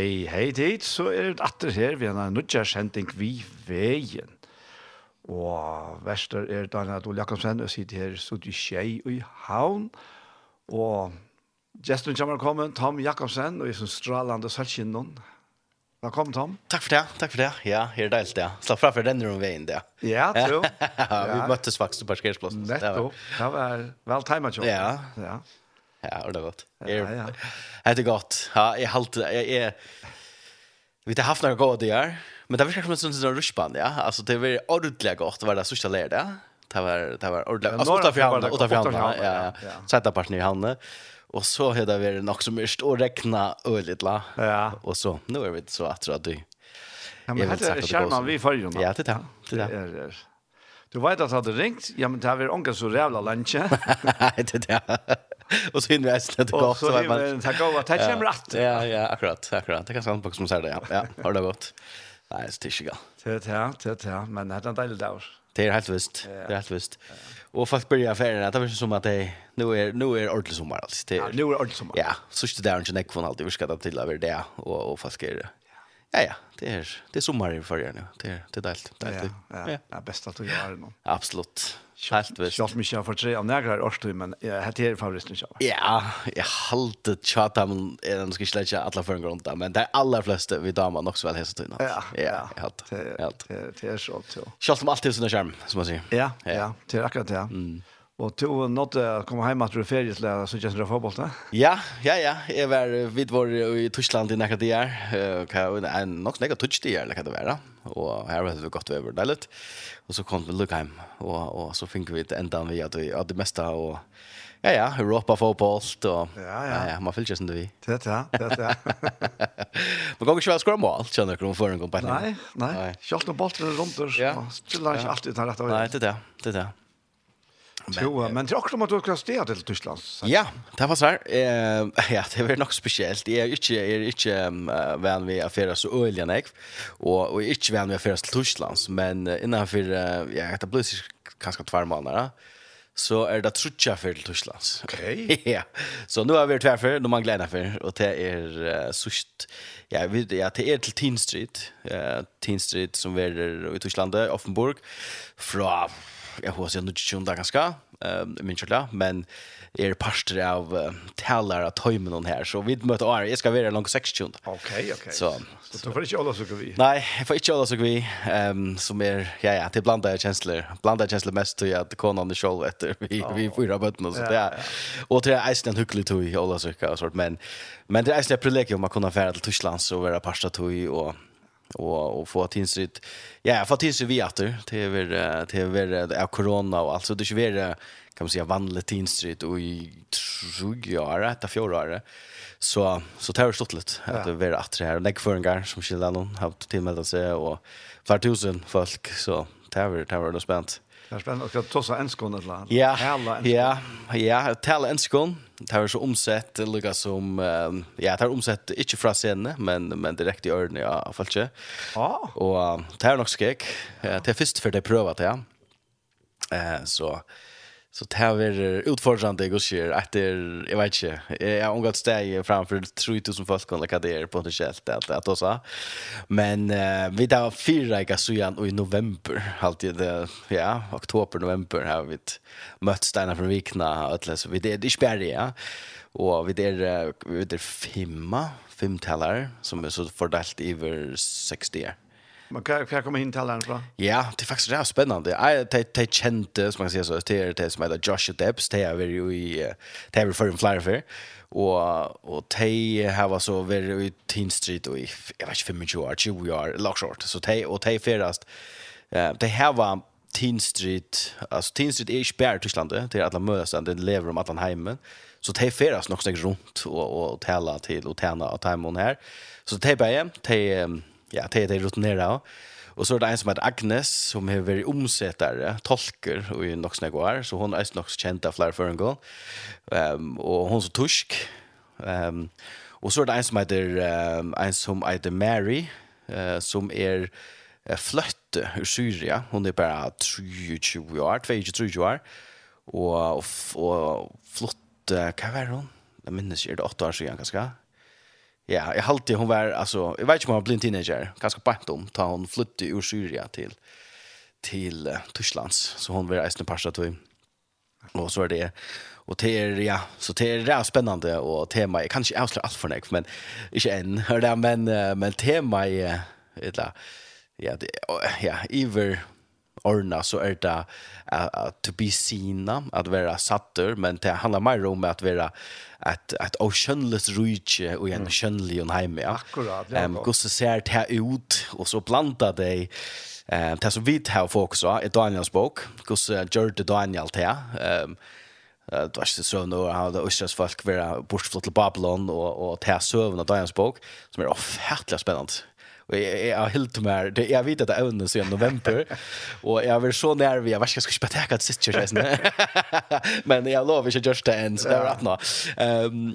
Hei, hei dit, så er det atter her vi har nødja kjenting vi veien. Og verster er Daniel Adol Jakobsen, og sitter her sutt i Kjei og i Havn. Og gesten kommer komme, Tom Jakobsen, og jeg som strålande sølvkinnon. Velkommen, Tom. Takk for det, takk for det. Ja, her er deilig ja. Slapp fra for denne om veien det. Ja, tro. vi møttes faktisk på parkeringsplassen. Nettopp, det var vel timet, jo. Ja, ja. Ja, det var godt. Ja, ja. Det är gott. Ja, jag alltid, jag är vi har haft några goda där. Men det verkar som en sån rushband, ja. Alltså det var ordentligt gott var det sista ja. Det var det var ordentligt. Alltså åtta för hand, åtta för hand. Ja, ja. Sätta partner i handen. Och så har det vi nog som mest och räkna öligt la. Ja. Och så nu är vi så att du. Ja, men det är charmen vi följer Ja, det är det. Det är Du vet att det ringt, ja men det har vi ångat så jävla Nej, Det är det. och så hinner det snett gå så vet man. Tack och tack kommer rätt. Ja, ja, akkurat, akkurat. Det kan sant på som säger det. Ja, ja. Har det gått. Nej, det är inte Det ja, det ja, men det är en deilig dag. Det är helt visst. Det är helt visst. Och folk börjar affärerna, det är som att det nu är nu är ordentligt sommar alltså. Det är nu är ordentlig sommar. Ja, så är det där inte näck från allt. Vi ska ta till över det och och folk är Ja, ja. Det är det är sommar i förra nu. Det är det är deilt. Ja, ja. Ja, best at du jag det nå. Absolut. Helt visst. Jag mig har för tre av nærkere årstøy, men jag hade det favoriten. Ja, jag halte tjata, men den ska släcka alla för en grunn da, men det allra flesta vi damer nok så väl hese innan. Ja, ja. Helt. Helt. Det är så så. Schalt om alltid till sin som man sier. Ja, ja. Det er akkurat det. Mm. Og til å nåtte å komme hjemme til ferie til å synes en fotball fotboll da? Ja, ja, ja. Jeg var vidt vår i Tyskland i nekka de her. En nok snakket tutsk de her, nekket det være. Og her var det godt over deilig. Og så kom vi Lugheim. Og, og så fikk vi enda vi at vi hadde det meste. Og ja, ja, Europa fotboll. Og ja, ja. ja, man fyller ikke som det vi. Det, er det, det er det. Man kan ikke være skåret mål, kjenner dere om før en gang på en Nei, nei. Kjølt noen bolter rundt og Ja. Så la ikke alltid den rette veien. Nei, det er det. Det er det. Jo, men det er akkurat om at du skal stå til Tyskland. Så. Ja, det var sånn. Eh, ja, det var nok spesielt. Jeg er ikke, jeg er ikke um, venn vi affærer så øyelig enn jeg, og, og jeg er ikke venn vi affærer til Tyskland, men uh, innenfor, uh, ja, det ble kanskje tvær måneder, så er det trutja for til Tyskland. Ok. ja, så nå er vi tvær for, nå mangler jeg for, og det er uh, sørst, ja, vi, ja, det er til Teen Street, uh, Teen Street som er i Tyskland, Offenburg, fra jag hoppas jag nu tjunda ganska eh men jag men är parster av uh, att av någon här så vi möter är jag ska vara långt 60. Okej okej. Så så du får inte alla så vi. Nej, jag får inte alla så vi ehm som är ja ja till blandade känslor. Blandade känslor mest till att konan on the show efter vi vi fyra bötten och så där. Och det är en hygglig tog i alla så sort men men det är ett privilegium att kunna färda till Tyskland så vara parster tog och och og få tidsrit ja få tidsrit vi åter tv tv av corona och alltså det svåra kan man säga vanligt tidsrit och i tror jag att så så tar det stått lite att det är det här och lägg för en gång som skilda någon har tillmält sig och för tusen folk. Så tar det tar det spänt Det är spennende. Och du ta seg en skån ett land. Ja, ja, ja, tala en skån det har så omsett lika som um, ja, det har omsett inte från scenen men men direkt i öronen ja, i alla fall. Ja. Och det är nog skräck. Det är först för det prövat ja. Eh så Så det här är utfordrande jag ser att det är, jag vet inte, jag har omgått steg framför 3000 folk eller vad det är potentiellt att, att också. Men uh, vi tar fyra i Sujan och i november, alltid, ja, oktober, november har vi mött Steinar från Vikna och alla, så vi det är i Sverige, ja. Och vi är, vi är femma, femtallar som är så fördelt över 60 år. Men kan jag komma in talaren från? Ja, det är faktiskt rätt spännande. Jag det det kände som man säger så det är det som heter Joshua Debs, det är ju i det är för en flyer för och och te har så väldigt i Teen Street och i jag vet inte 25 år, 20 år, lock short. Så te och te ferast Eh, det här var Teen Street, alltså Teen Street är ju spärr i Tyskland, det är alla möten, det lever om att han hemmen. Så te färas nog runt och och tälla till och tjäna att hemma här. Så te bara, te ja, det är det rutinera. Och så är det en som heter Agnes som har väldigt omsättare, tolker och är nog snägg år. Så hon är nog känd av flera för gång. Um, och hon är så tusk. Um, och så är det en som heter, um, en som heter Mary uh, som är uh, flött ur Syria. Hon är bara 23 år, 22 år. Och, och, och flott, uh, vad var hon? Jag minns inte, är det 8 år sedan kanske? Ja, jag hållte hon var alltså jag vet inte om hon var en teenager, ganska bant om ta hon flytte ur Syrien till till uh, Tyskland så hon var resten passa till och så är det och det är ja så det är rätt spännande och tema är kanske avslöja allt för mig men inte än hör det men men tema är eller ja det ja ever orna så är det uh, uh, to be seen att vara satter men det handlar mer om att vara att att oceanless rike och en skönlig och ja Akkurat. Ehm går så ser det ut och så plantar det ehm det som vi fokus fokuserat är Daniels bok, går så gör det Daniel där. Ehm det var så så nu har det Israels folk vara bortflott till Babylon och och ta sövna Daniels bok som är ofärtligt spännande. Och jag har helt mer det jag vet att det är under i november och jag vill så när vi jag ska ska spela tacka sist jag sen. Men jag lovar inte just än så där rätt nå. Ehm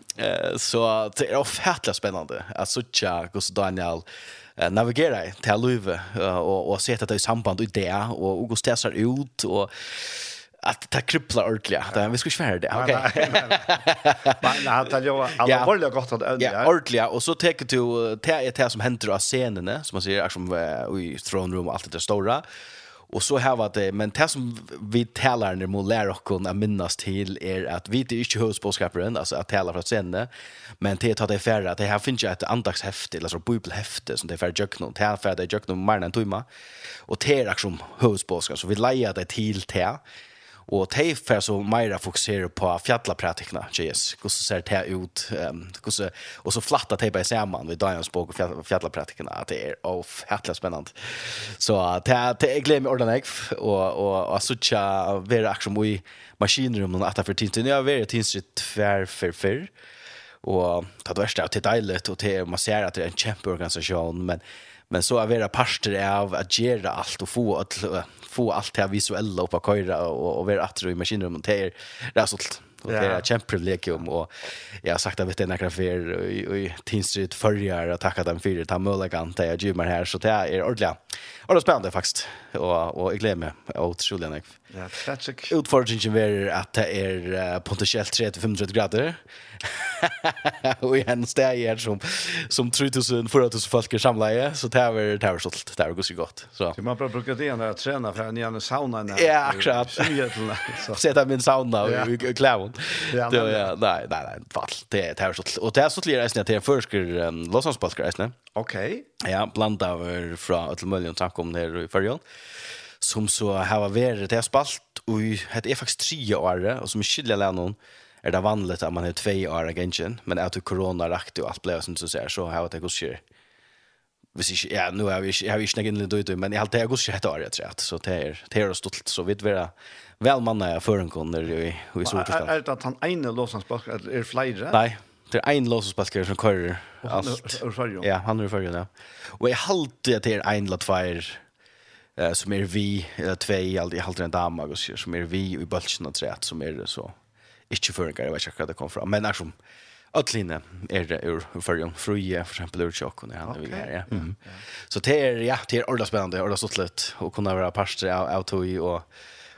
så det är ofattligt spännande att söka Gus Daniel navigera till Luve och och se att det är samband i det och Augustas ser ut och att ta kryppla ordentligt. Ja. Vi skulle svära det. Okej. Men han tar ju alla ordentligt gott att. Ja, ordentligt. Och så tar du det det som händer av scenerna som man ser som i throne room och allt det stora. Och så här var det, men det som vi talar när man lär oss att minnas till är att vi det är inte huvudspåskaparen, alltså att tala för att sända, men det tar det färre, att det här finns ju ett andagshäfte, alltså bibelhäfte, som det är färre jöknon det här färre djöknum mer än tumma och det är liksom huvudspåskap, så vi lejer det till det, Och de får så mera fokusere på fjallapratikna, JS. Hur ser det ut? Um, så, och så flatta de bara samman vid Daniels bok och fjallapratikna. Att det är ofattligt spännande. Så det, det är glädje med. Och, och, och så tja, vi är i maskinrummet att det för tidsen. Jag har varit tidsen tvär för förr. Och det värsta är att det är dejligt och det man ser att det är en kämpe organisation. Men men så är våra parter av att göra allt och få att få allt det visuella upp att köra och och vara att i maskinrummet det är resultat och det är kämpeprivilegium och jag har sagt att vet några för och i Tinstrid förra och tacka den för ta möjligheten till jag gymmar här så det är ordentligt. Och det är spännande faktiskt och och jag glömmer otroligt mycket. Ja, tragic. Utfordringen var at det er uh, potentiellt 30-35 grader. og i en steg her som, som 3000-4000 folk er samleie, så det var, det var stolt, det var ganske godt. Så. så man bare bruker det når jeg trener fra en gjerne sauna. Ja, akkurat. Sette min sauna ja. i, i klæven. Ja, men, ja. Nei, nei, nei, fall. Det, det var stolt. Og det er stolt i reisene til en førsker um, låtsansbalsker reisene. Ok. Ja, blant av fra Øtlemøljen samkomne her i Førjøen. Ja som så har vært, det har spalt, og det er faktisk tre år, og som er skyldig alene noen, er det vanligt at man har två år agentin, men att corona rakt och allt blev som så säger så har det gått sig. Hvis ikke, ja, nå har vi ikke, jeg har jag snägg litt ut, men jeg har alltid gått sig ett år jag tror så det er, det er stolt så vid vara vel manna jag för en kunder i i så förstå. er det at han ene låtsas spark eller är flere? Nei, Det er en låtsasbasker som kører alt. Han er allt. Ja, han är förrjön, ja. Og jeg halte att det är en låtsasbasker eh som är vi eller två i allt i halter en dam och så som är vi i bulchen och trät som är det så inte för en grej vad jag det kom fram men när som Atline är det ur förjon fruje för exempel ur chock när han vi här ja. Så det är ja det är ordentligt spännande ordentligt så och kunna vara pastor tog och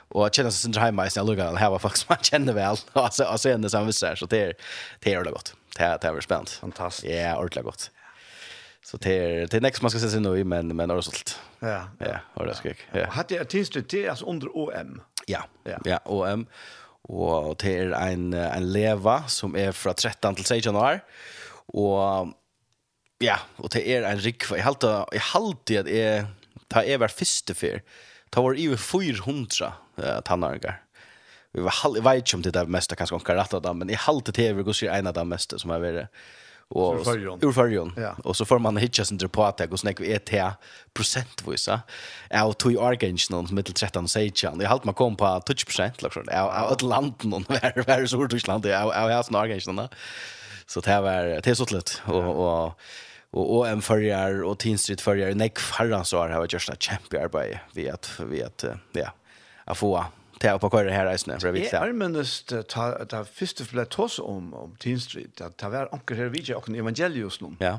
och att känna sig sin hemma i sin lugga och hava folk som man känner väl och så och sen det samma så det är det är ordentligt gott. Det är det är spänt. Fantastiskt. Ja, ordentligt gott. Så det är det nästa man ska se sig nu men men har sålt. Ja. Ja, har det skick. Ja. Hade jag testat det alltså under OM. Ja. Ja, OM. Och det är en en leva som är från 13 till 16 år. Och ja, och det är en rik jag halt jag halt det är ta över första för. Ta var ju 400 uh, tannargar. Vi var halv vet inte om det där mesta kanske kan ratta dem men i halta det vi går sig en av de mesta som är värre och ur förjon ja. och så får man hitcha sin på att och snäck vi ett procentvisa ja och tog argentin någon mittel 13 och sejan jag halt man kom på 20 procent liksom ja ett land någon där där så ur Tyskland ja jag har argentin så det var det är så lätt och och och och en förjar och Teen Street förjar näck förra så har jag just ett champion arbete vi att vi att ja att få ta er på køyre her reisende, for jeg vet det. Jeg er minnest, det er første for det tås om, om Teen Street, att det er anker her vidtje, og evangelius nu. Ja.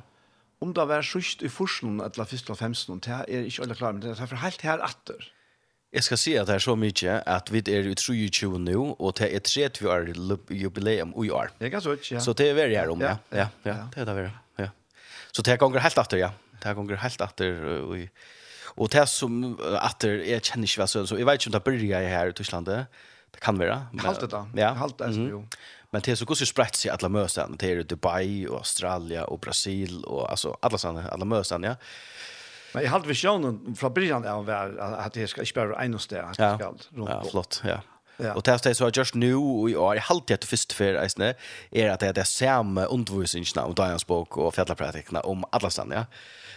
Om det var sjukt i forskjellen, at det er første og det er ikke alle klare, men det er for helt her atter. Jeg skal si at det er så mye at vi er i 23 nå, og det er 30 år jubileum i år. Det er ganske ut, ja. Så det er veldig her om, ja. Ja, ja, ja. det er det veldig, ja. Så det er ganger helt atter, ja. Det er ganger helt atter, og Och det som att jag känner inte vad så så jag vet inte om det börjar här i Tyskland. Det kan vara. Halt det då. Ja. Halt det jo. Men det är så går så sprätt sig alla mösen. Det är Dubai och Australia och Brasil och alltså alla såna alla mösen, ja. Men jag hade visionen från början av var att det ska spara en och stä. Ja. Ja, flott, ja. Ja. Och testar så just nu och jag har alltid att först för är är att det är samma undervisning om Diansbok och fällapraktikerna om alla ställen, ja.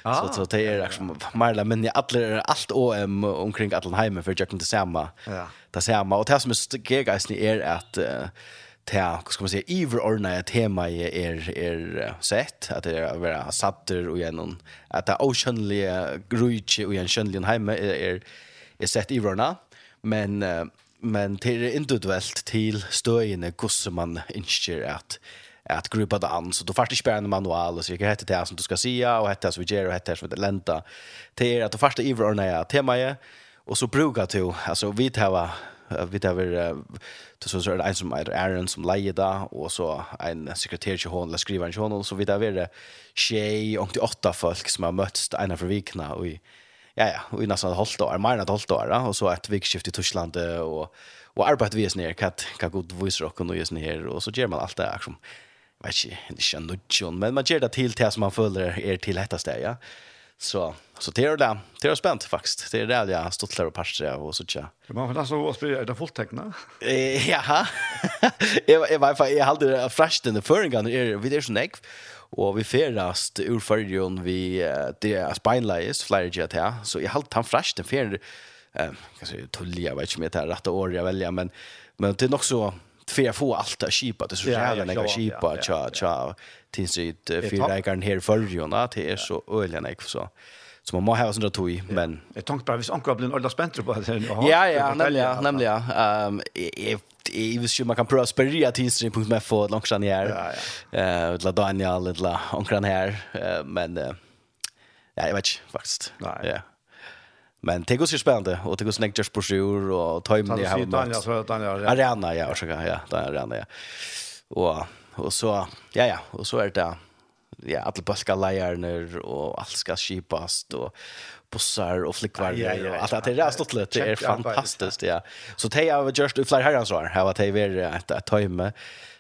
Ah, så så det är liksom Marla men jag alla allt OM omkring Atlanheim för jag kunde samma. Ja. Det samma och det som är geisen är att ta, hur ska man säga, iverordna tema i er, er sätt, att det är att vara satter och genom, att det är okönliga grujtje och genom heime er, er, er sett iverordna, men, men det är individuellt till stöjande hur man inskjer att att gruppa det an. Så då fast inte en manual och så jag heter det som du ska se och heter så vi gör och heter så det lenta till att det första i vår nya tema är och så brukar du alltså vi tar vi tar vi så så är det en som är Aaron som lejer där och så en sekreterare som hon eller skriver en journal så vi tar vi tjej och till åtta folk som har mötts ena för vikna och i ja ja och i nästan halvt år mer än ett halvt år och så ett vikskift i Tyskland och och arbetar vi oss ner kat kat god voice rock och nu just ner och så ger man allt det här som vet ikke, ikke nudjon, men man gjør det til til som man føler er til dette det, ja. Så, så det er det, det er spent faktisk. Det er det jeg stått der og parser og så tja. Man får nesten å spørre, er det fulltekna? Ja, jeg var i hvert fall, jeg halde det fræst denne føringen, vi er så nekv, og vi ferast ur føringen vi, det er speinleis, flere gjør det, så jeg halde han fræst den ferien, eh, kanskje tullig, jeg vet ikke om jeg tar rett og år jeg velger, men, men det er nok så, för jag får allt att skipa. Det så jävla lägga skipa. tja tja tills det fyra ägaren här förrjona det är så öljan jag så. Så man må ha sånt tog i men jag tänkte bara vis ankar blir alla spänt på det ja ja nämligen nämligen. Ehm i vis ju man kan prova spärra till instrin punkt med för långt sedan här eh la Daniel la onkran här. Men ja jag vet faktiskt. Ja. Men det går så spännande och det går snägt just på sjur och tajmen i hemmet. Daniel så Daniel. Arena ja, ursäkta, ja, det är arena ja. Och och så ja ja, och så är det ja, alla baska lejarner och allt ska skipas och bussar och flickvar ja, ja, ja. och allt det där stått lite det är fantastiskt ja. Så det har just i fler herrans år. Här var det vi ett tajme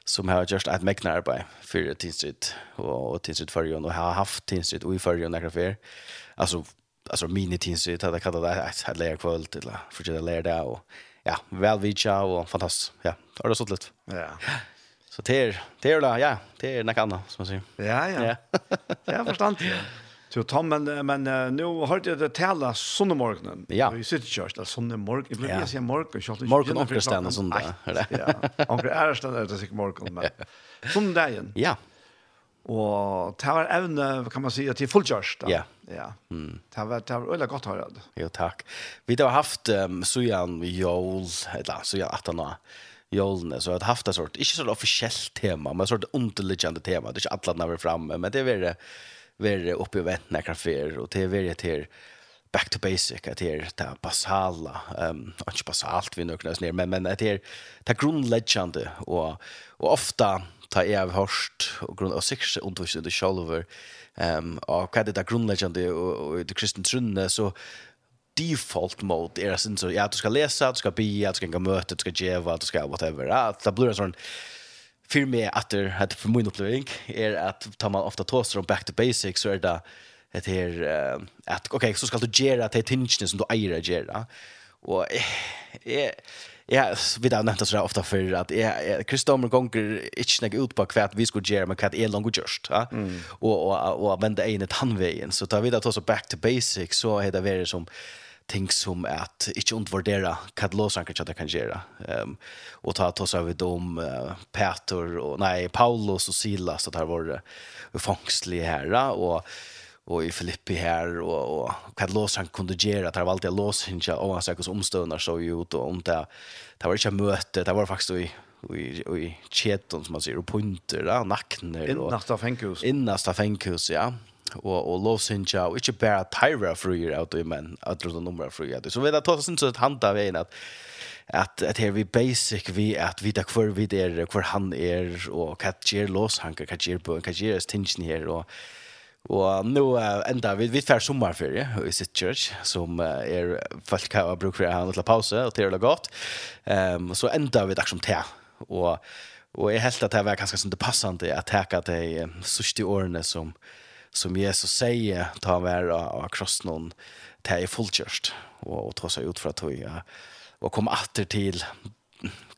som har just ett mäknar på för tinsit och tinstrit för ju och har haft tinsit och i ju några fler. Alltså alltså minitins det hade kallat det ett läger kväll till för det läger där och ja, väl vi ciao och fantastiskt. Ja, det har sålt lite. Ja. Så det är det är ja, det är något annat som man säger. Ja, ja. Ja, jag förstår det. Så Tom men men uh, nu har jeg det tala sånne morgenen. Ja. Vi sitter sånne där Jeg blir Jag vill säga morgon så att morgon sånn söndag. Ja. Och det är söndag det sikkert morgon men dagen. Ja. Og det var evne, kan man si, til fullkjørst. Ja. Ja. Mm. Det var, det var veldig godt å høre det. Jo, takk. Vi har haft um, Sujan Jol, eller Sujan Atana, Jolene, så har haft en sort, ikke sånn officiellt tema, men sort underliggende tema. Det er ikke alle vi framme, men det er veldig, veldig oppe i vettene kaffer, og det er veldig til back to basic at det det basala ehm um, ikke basalt vi nu kan men men at det det grundläggande och och ofta ta jeg har hørt og grunn av sikkert underviset under sjalover, um, og hva er det der grunnleggende og, og det kristne trunne, så default mode er sin så ja du skal läsa du ska be du ska gå möte du ska geva du ska whatever. Ja det blir en sån för mig att det hade för min upplevelse är att tar man ofta toaster om back to basics så är det ett här uh, att okej så ska du göra det tingen som du äger att göra och eh, Ja, vi har nämnt så ofta för att jag kristomer gånger inte snägg ut på kvart vi skulle göra men kat är långt just, ja. Och och och vända in ett handvägen så tar vi det så back to basics så är det väl som ting som att inte undervärdera vad låsan jag kan göra. Ehm um, och ta oss över dem uh, Peter och nej Paulus och Silas att har varit det fångstliga herra och och i Filippi här och och vad lås han kunde göra att det var alltid lås hinja och han söker omstönar så ju ut och om det det var inte möte det var faktiskt i i i cheton som man säger och punter där nackner och innast av fängkus innast av fängkus ja. Och och lås hinja och inte bara tyra free out i men att runt nummer för out så vet att ta sin så att handa vägen att att at her vi basic vi att vi ta kvar vi där kvar han är och vad ger los han kan ger på kan ger tension här och Og nå uh, enda, vi, vi fær sommerferie i sitt Church, som uh, er folk har brukt for å ha en liten pause, og til å godt. Um, så enda vi dags som te. Og, og jeg helt at det var ganske sånn det passende at jeg har de uh, sørste årene som, som Jesus sier, ta vær av kross noen, det er fullkjørst, og, og ta seg ut fra tog, ja, og komme atter til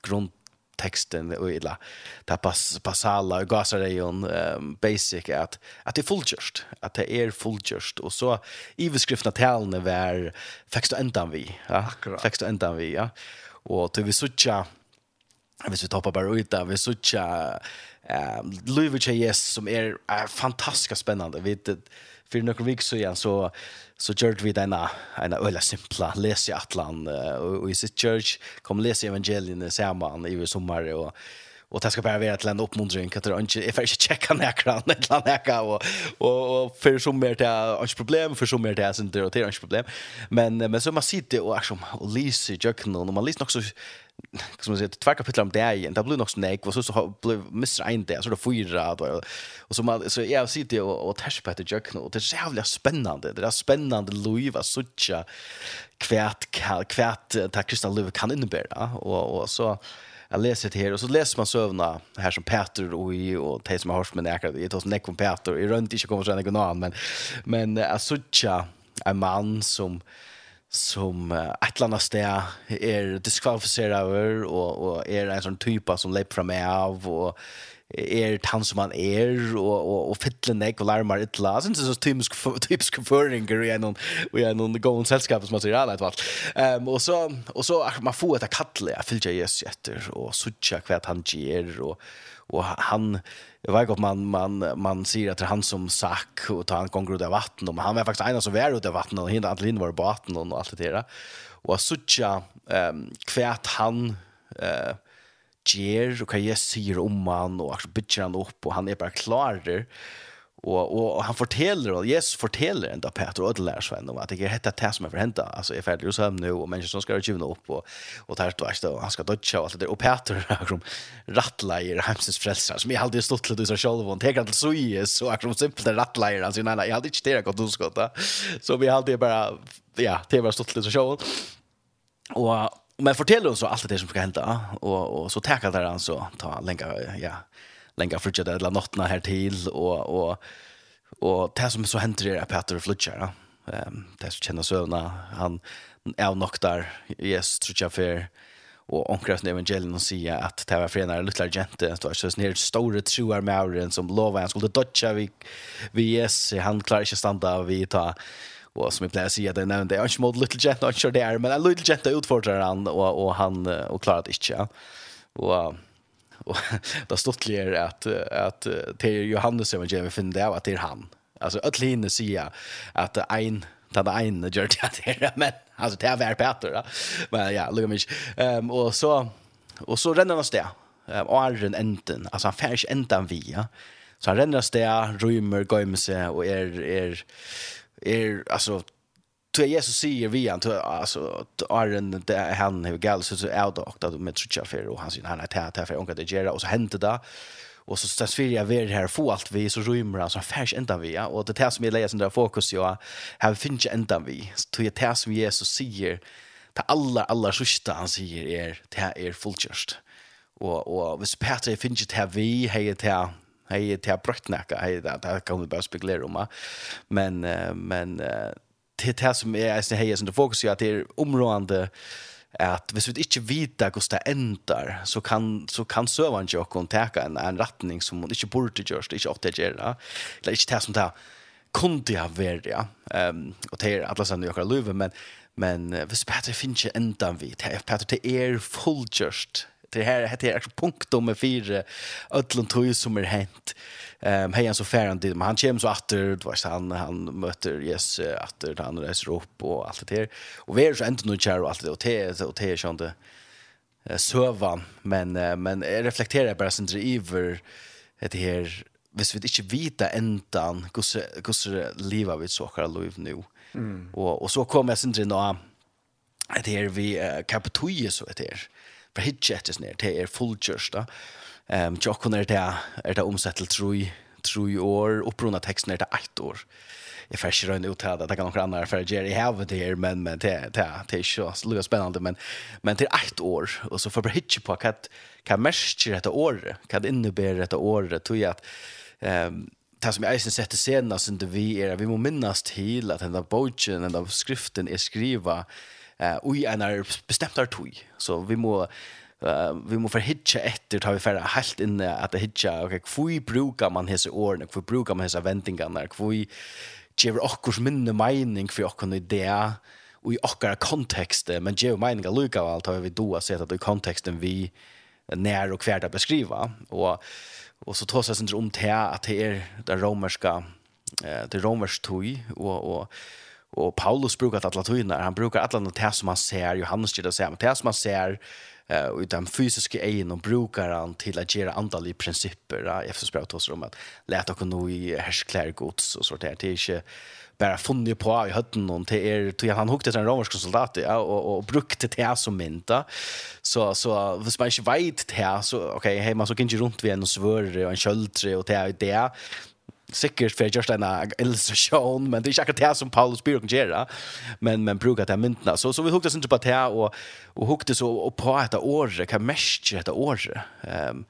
grunn texten och illa. Ta pass passala och ju um, basic att att det är fullgjort att det är fullgjort och så i skriftna talen var faktiskt ändan vi ja? Faktiskt ändan vi ja? Och till vi sucha hvis vi toppar bara ut där vi såcha eh Louis Jesus som är, är fantastiskt spännande vi för några veckor så igen så så gjorde vi denna en öla simpla läs i Atlant och i sitt church kom läs evangelien i samman i sommar och och det ska bara vara ett land uppmuntring att det inte är att checka näkran ett land näka och och och för så mer det är problem för så mer det är inte det är ett problem. Men men så man sitter och som och läser jökna och man läser också som man säger två kapitel om det igen. Det blir nog snäck och så så blir missar en där så det fyra då och så man så jag sitter och och tärs på det jag och det är så jävla spännande. Det är spännande Louis Sucha kvärt kvärt tack Kristal Louis kan innebära och och så jag läser det här och så läser man sövna här som Peter och i och det som har hörs med näkar det är hos om Peter i runt inte kommer sen någon annan men men att Sucha en man som som uh, ett eller annet sted er diskvalifiseret over, og, og er en sånn type som leper fra meg av, og er han som han er, og, og, og fytler nek og larmar ytla. Jeg synes det er så typisk, typisk føringer i en, i en gående selskap som man sier alle etter Um, og, så, og så man får etter kattle, jeg fyller Jesus etter, og sutja hva han gjør, og, og han jag vet inte man man man ser att det är han som sak och tar han gånger ut av vatten och han var faktiskt en som var ut av vatten och hinner att linda var på vatten och allt det där. Och så tjå ehm kvärt han eh ger och kan jag syr om han och så bitchar han upp och han är bara klarer. Och och han fortäller och Jesus fortäller ända Peter och lär sig om att det är detta det som är förhänt alltså är färdig och sömn nu och människor som ska tjuvna upp och och tar tvärs och han ska dodge och allt det där. Och Peter har som rattlajer hemsens frälsare som är alltid stått till så själv och tänker till så är så är som simpelt rattlajer alltså nej nej jag hade inte det gott utskott så vi alltid bara ja det var stått till så själv. Och men fortell oss allt det som ska hända och och så tackar där han så ta länka ja länka fridge där la natten här till och och och det som så händer är Peter Flutcher ja. Ehm det som känner sövna han är nog där yes tror jag för och omkring evangelien och säga att det var förenare lilla gente så så snär stora truar med som lovar han skulle dotcha vi vi yes han klarar inte stanna vi ta och som vi plejer säga det nämnde jag inte mot Little Jet not sure there men en Little Jet utfordrar han och och han och klarat inte ja. Och och det stod det att att det är Johannes evangeliet finner det att det är han. Alltså alla hinner säga att en ta det en gör det där men alltså det är väl Peter. Men ja, lugna mig. Ehm och så och så ränner han där. Ehm och den enten. Alltså han färs ändan via. Så han ränner där, rymmer, gömmer sig och är är är alltså tror Jesus säger vi han alltså Arren det han har gal så så out och att med tjucha för och han sin han att här för onka det gera och så hände det och så stas för jag vill här få allt vi så rymmer alltså färs ända vi och det här som vi läser där fokus ju har finch ända vi. Så tror jag det som Jesus säger ta alla alla sista han säger är det är fullt just och och vis Peter finch det här vi hejer det Hej till brött näka. Hej det där kan vi bara spekulera om. Men men det här som är alltså hej som det fokuserar att det är områdande att hvis vi ikke vet hvordan det ender, så kan, så kan søvann ikke åkken teka en, en retning som hun ikke burde gjøres, ikke åtte gjør det, eller ikke det som det kunde ha vært, ja. Um, og det er alle sammen i åkker løyve, men, men hvis Peter finner ikke enda vi, Peter, det er fullgjørst det här heter det är punkt om fyra Ödlund tog som är hänt. Ehm um, hejan så färran till men han kommer så åter då vet han han möter yes åter han reser upp och allt det där. Och vi är så ändå nu kär och allt det och te och te sånt det sövan men men reflekterar bara sen driver det här hvis vi ikke vita endan hvordan, hvordan livet vi så akkurat liv nå. Mm. Og, og så kom jeg sin til nå, at her vi uh, så etter her for hitje etter snir, det er fullkjørsta. Um, Tjokken er det, er det omsett til troi, troi år, opprona teksten er det ett år. Jeg får ikke røyne ut her, det kan noen andre for jeg har det her, men, men det, det, det er ikke så lukket spennende, men, men det er ett år, og så får jeg hitje på hva, hva mersker dette året, hva det innebærer dette året, tog jeg at um, det som jeg eisen setter scenen, synes vi er, vi må minnes til at denne bogen, denne skriften er skriva, eh oj en är bestämt där tog så vi må uh, vi må förhitcha efter tar vi färra helt inne att hitcha okej okay, brukar man hese åren och brukar man hese väntingarna kvui ger okkurs minne mening för i idé och i okkara kontext men ger meninga lika allt har vi då sett att i kontexten vi när och kvärda beskriva och och så tar sig inte om till att det är det romerska det romerska tog och och Och Paulus brukar att alla tyna, han brukar alla något här som han ser, Johannes gör det så här, det som han ser eh och den fysiska egen och brukar han till att göra antal principer ja, efter språk oss om att och kunna i härsklär gods och sånt där det är inte bara funnit på i hötten någon till er till han hukte till en romersk soldat ja och och brukte det som mynta så så vis man inte vet det så okej okay, hej man så kan ju runt vid en svör och en sköldtre och det är det sikkert för just en illustration men det är inte akkurat det som Paulus ber kan göra men men brukar det myntna så så vi hukte inte på det och och hukte så och på ett år kan mästra ett år ehm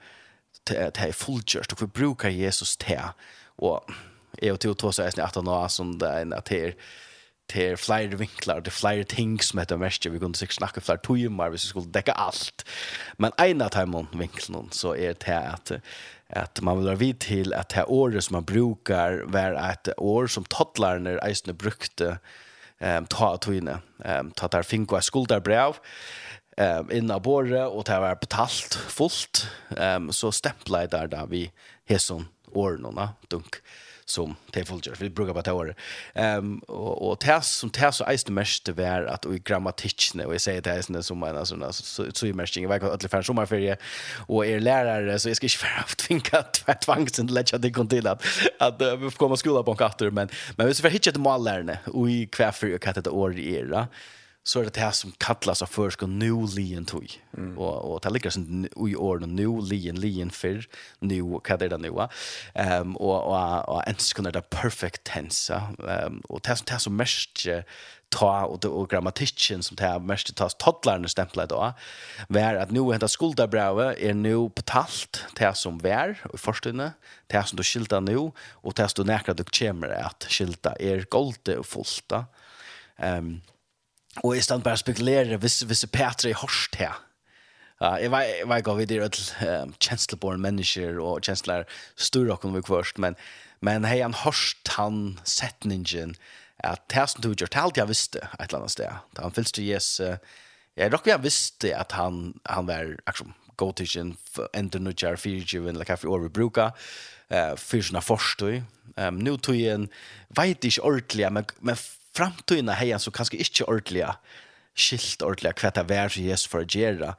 det är fullgjort och vi brukar Jesus te och är och till trots att jag att nå som det är en att det till flera vinklar, det flera ting som heter mest. Vi kunde sikkert snakke flere timer hvis vi skulle dekke alt. Men en av de vinklarna så er det at att man vill være vid til att det året som man brukar var et år som toddlarna eisne brukte ehm ta att togene. ehm ta där finka skuldarbrev ehm in av båret, og det var betalt fullt ehm så stämpla där där vi hesson årene, och dunk som det fullgjørs. Vi brukar bara ta år. Ehm och, och det som tas så är det mest var att i grammatiken och jag säger det är som en sån så så är mest inget vad alla för sommarferie och är lärare så jag ska inte för vara tvinga tvärt inte lägga det kon till att att vi får komma skola på en katter men men vi ska hitta det mållärarna och i kvaffer och katta det år i era så er det det som kallas av først og nu lien tog. Mm. Och, och det ligger sånn i årene, nu lien, lien för nu, hva er det nu? Um, och, och, och ens er det perfect tense. Um, och det som, det som mest ta och, og grammatikken som det här mest tas toddlerne stemplet da, var att nu händer skuldabrave är nu betalt det som vær, och forstående, det som du skiltar nu och det som du nekker du kommer att skilta är golde och fullt. Ehm um, Og jeg stand bare spekulerer hvis, hvis Petra er hørst her. Ja, jeg vet jeg vet, gav vi er et um, kjensleborn mennesker og kjensler styrer okken vi kvørst, men, men hei han hørst han setningen at det som du gjør, det er alt jeg visste et eller annet sted. Da han fylste Jes, jeg råkker jeg visste at han, han var akkurat gotisjen enda nudjar fyrtjuvin, eller hva for året vi bruker, uh, fyrtjuna forstøy. Um, Nå tog jeg en, vet ikke ordentlig, men, men framtøyna heian så kanskje ikkje ordliga skilt ordliga hva det vær som Jesus for å gjøre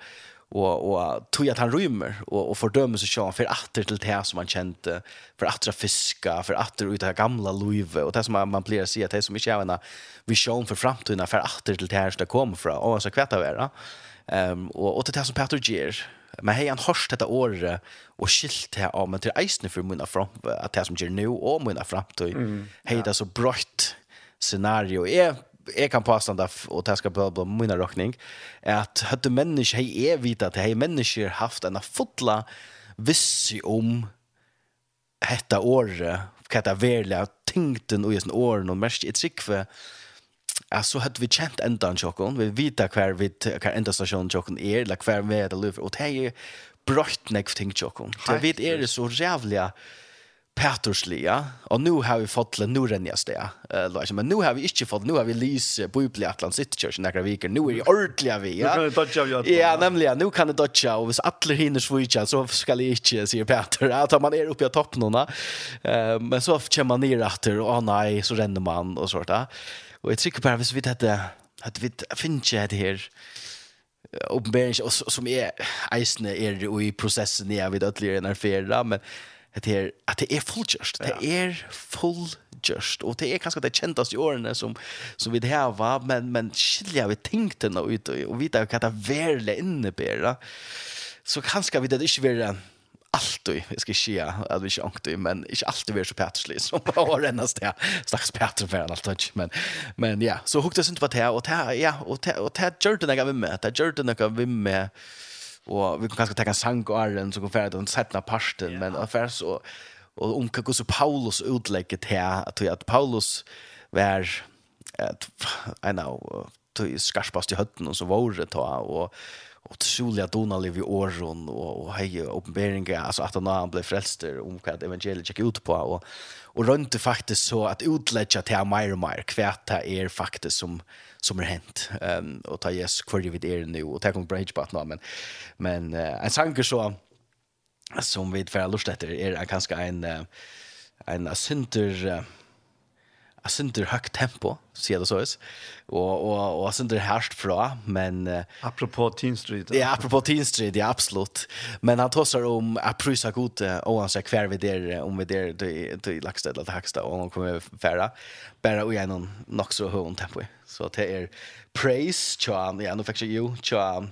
og og tog at han rymmer og og fordømmer seg sjøen for atter til det som han kjente for atter å fiska for atter ut av gamla luive og det som man, man blir å si at det som ikke er en visjon for framtøyna for atter til det som det kommer fra og så kvetta vera ehm um, og og til det som Peter Gier men hei han hørst dette året og skilt det av men til eisne for munna fram at det som gjør nå og munna framtid mm, hei det så brøtt scenario. Är jag kan passa där och det ska bli på min rockning att hade människor hej är vita att hej människor haft en fotla vissi om hetta året kata verla tyngden och just år och mest ett i trickve alltså hade vi känt en chokon vi vita kvar vid kvar ända station chokon är la kvar med det luft och det är brott neck ting chokon det vet är det så jävliga Peterslia och nu har vi fått le norrenia stä. Eh men nu har vi inte fått nu har vi lys på Uple Atlant City Church några veckor. Nu är det ordliga vi. Ja. Nu kan det dodge av Ja, nämligen nu kan det dodge och hvis alla hinner switcha så ska det inte se Peter att man är uppe i toppen då. Eh men så kommer man ner åter och nej så ränner man och sånt där. Och jag tycker bara hvis vi hade hade vi finns det här uppenbarligen som är eisne är i processen jag vid att lära när men det är att det är fullgjort. Det är fullgjort och det är kanske det kändas i åren som som vi det här var men men skilja vi tänkte nå ut och vita vad det verkligen innebär. Så kanske vi det inte vill allt och jag ska säga att vi inte men inte alltid vi så patchly som har renast där stackars patchen för allt touch men men ja. Så hukte synd vad det här och det här ja och det och det gjorde det jag med. Det gjorde det jag med och vi kan kanske ta en sang och arren så går för att sätta pasten yeah. men affär så och om hur så Paulus utlägget här att att Paulus var I know to skarpast i hötten och så var det ta och och troliga Donald i åren och och hej uppenbarelse alltså att han blev frälst om vad evangeliet gick ut på och och runt det faktiskt så att utlägga till mer och mer kvätta är faktiskt som som er hent. Um, og ta Jesus kvar vid er nu og ta kom bridge på nå men men uh, en sanker så som vi får lust etter er ganske en uh, en synder uh, jag synter högt tempo ser det så och och och och synter härst fra men uh, apropå Teen Street ja apropå Teen Street ja absolut men han tossar om att prysa gott och han säger kvar vid där om vid där det det Laxted det Hacksta och han kommer färra bara och någon nog så högt tempo så det är praise charm ja nu fick jag ju charm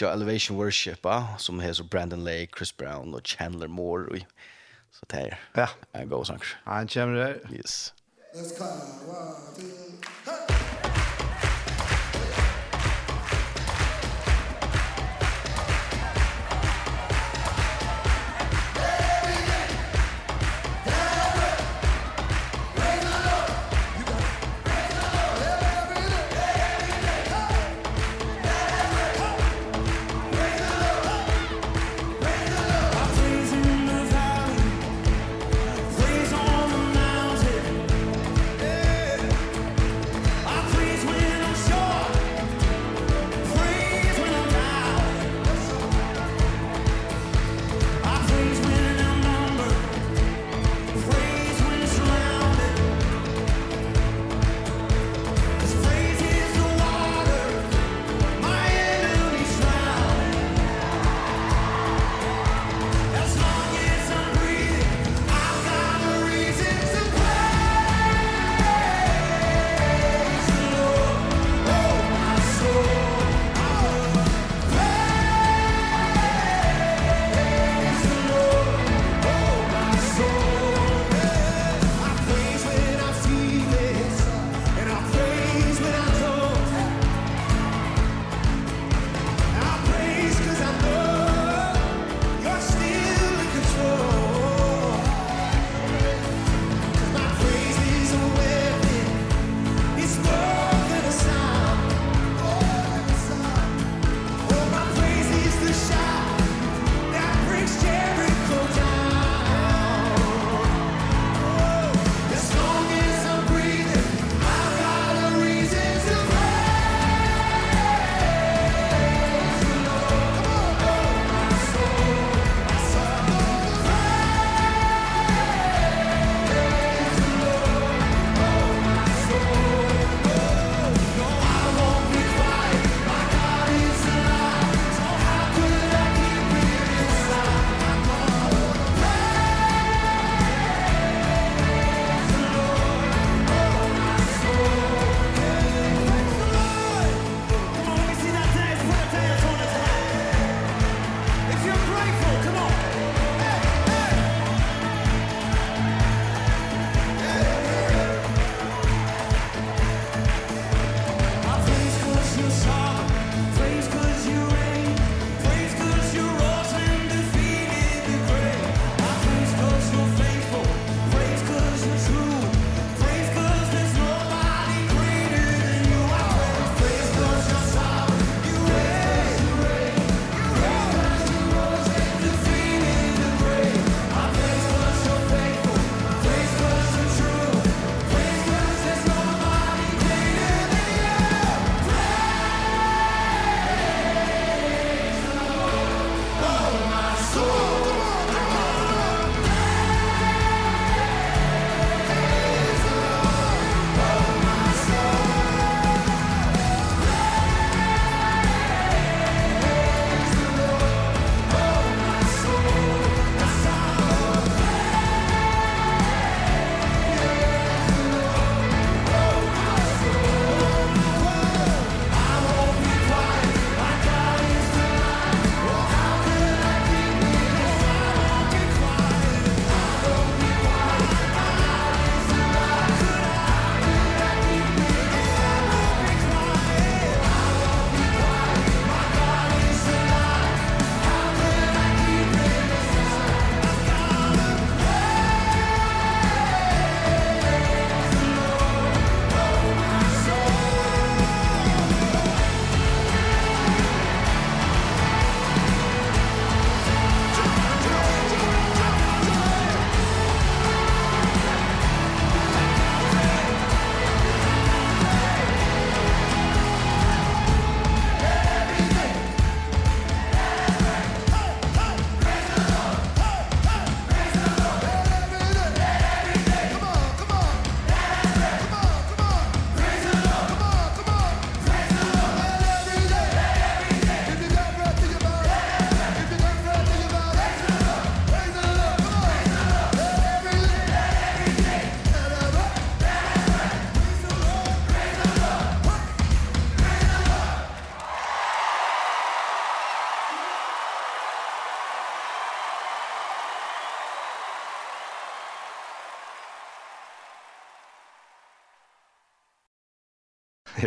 Ja, Elevation Worship, ah, som heter Brandon Lake, Chris Brown och Chandler Moore. Så det är. Ja. En god sång. Han kommer där. Yes. Let's cut. One, two, hey!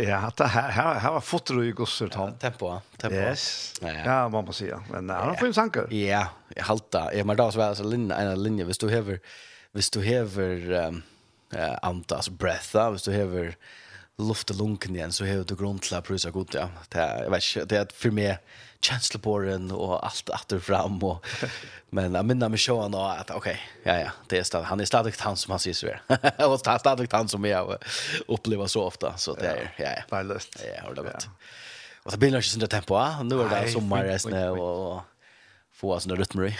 Ja, det här här här var fotor i gossor tant. Tempo, tempo. Yes. Ja, ja. man måste säga. Men han har fått sanker. Ja, jag halta. Jag men då så väl så linje en linje, visst du hever visst du hever um, uh, antas breatha, visst du hever lufta lunken igen så hur du grund till att pröva gott ja. Det är vet det är för mig känsla på och allt åter fram och men jag minns mig så då att okej ja ja det är stad han är stadigt han som han ser så här. Och stadigt han som jag upplever så ofta så det är ja ja. Bara lust. Ja, har det varit. Och det blir nog inte tempo. Nu är det sommar och få oss några rytmer.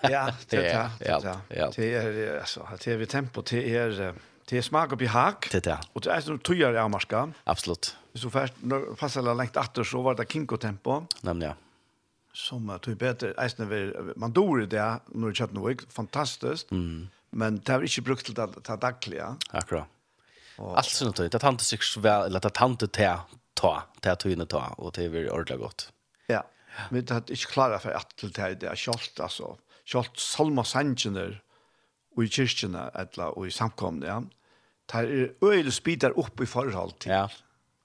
Ja, det är det. Ja, det är alltså det är vi tempo till er Det smak och behag. Det där. Och det är så tygar jag marska. Absolut. Så först när passade längt åter så var det kinko tempo. Nemlig, Ja. Som typ bättre äsna man dor det när det chatten var fantastiskt. Mm. Men det har inte brukt till att ta dagliga. Akkurat. Allt sånt det tante sig väl eller att tante ta ta ta tøyne ta och det är ordentlig godt. Ja. Men det har inte klarat för att till det är skolt alltså. Skolt Salma Sanchez och i kyrkjene eller og i samkomne, ja tar er øyelig spidar opp i forhold til ja.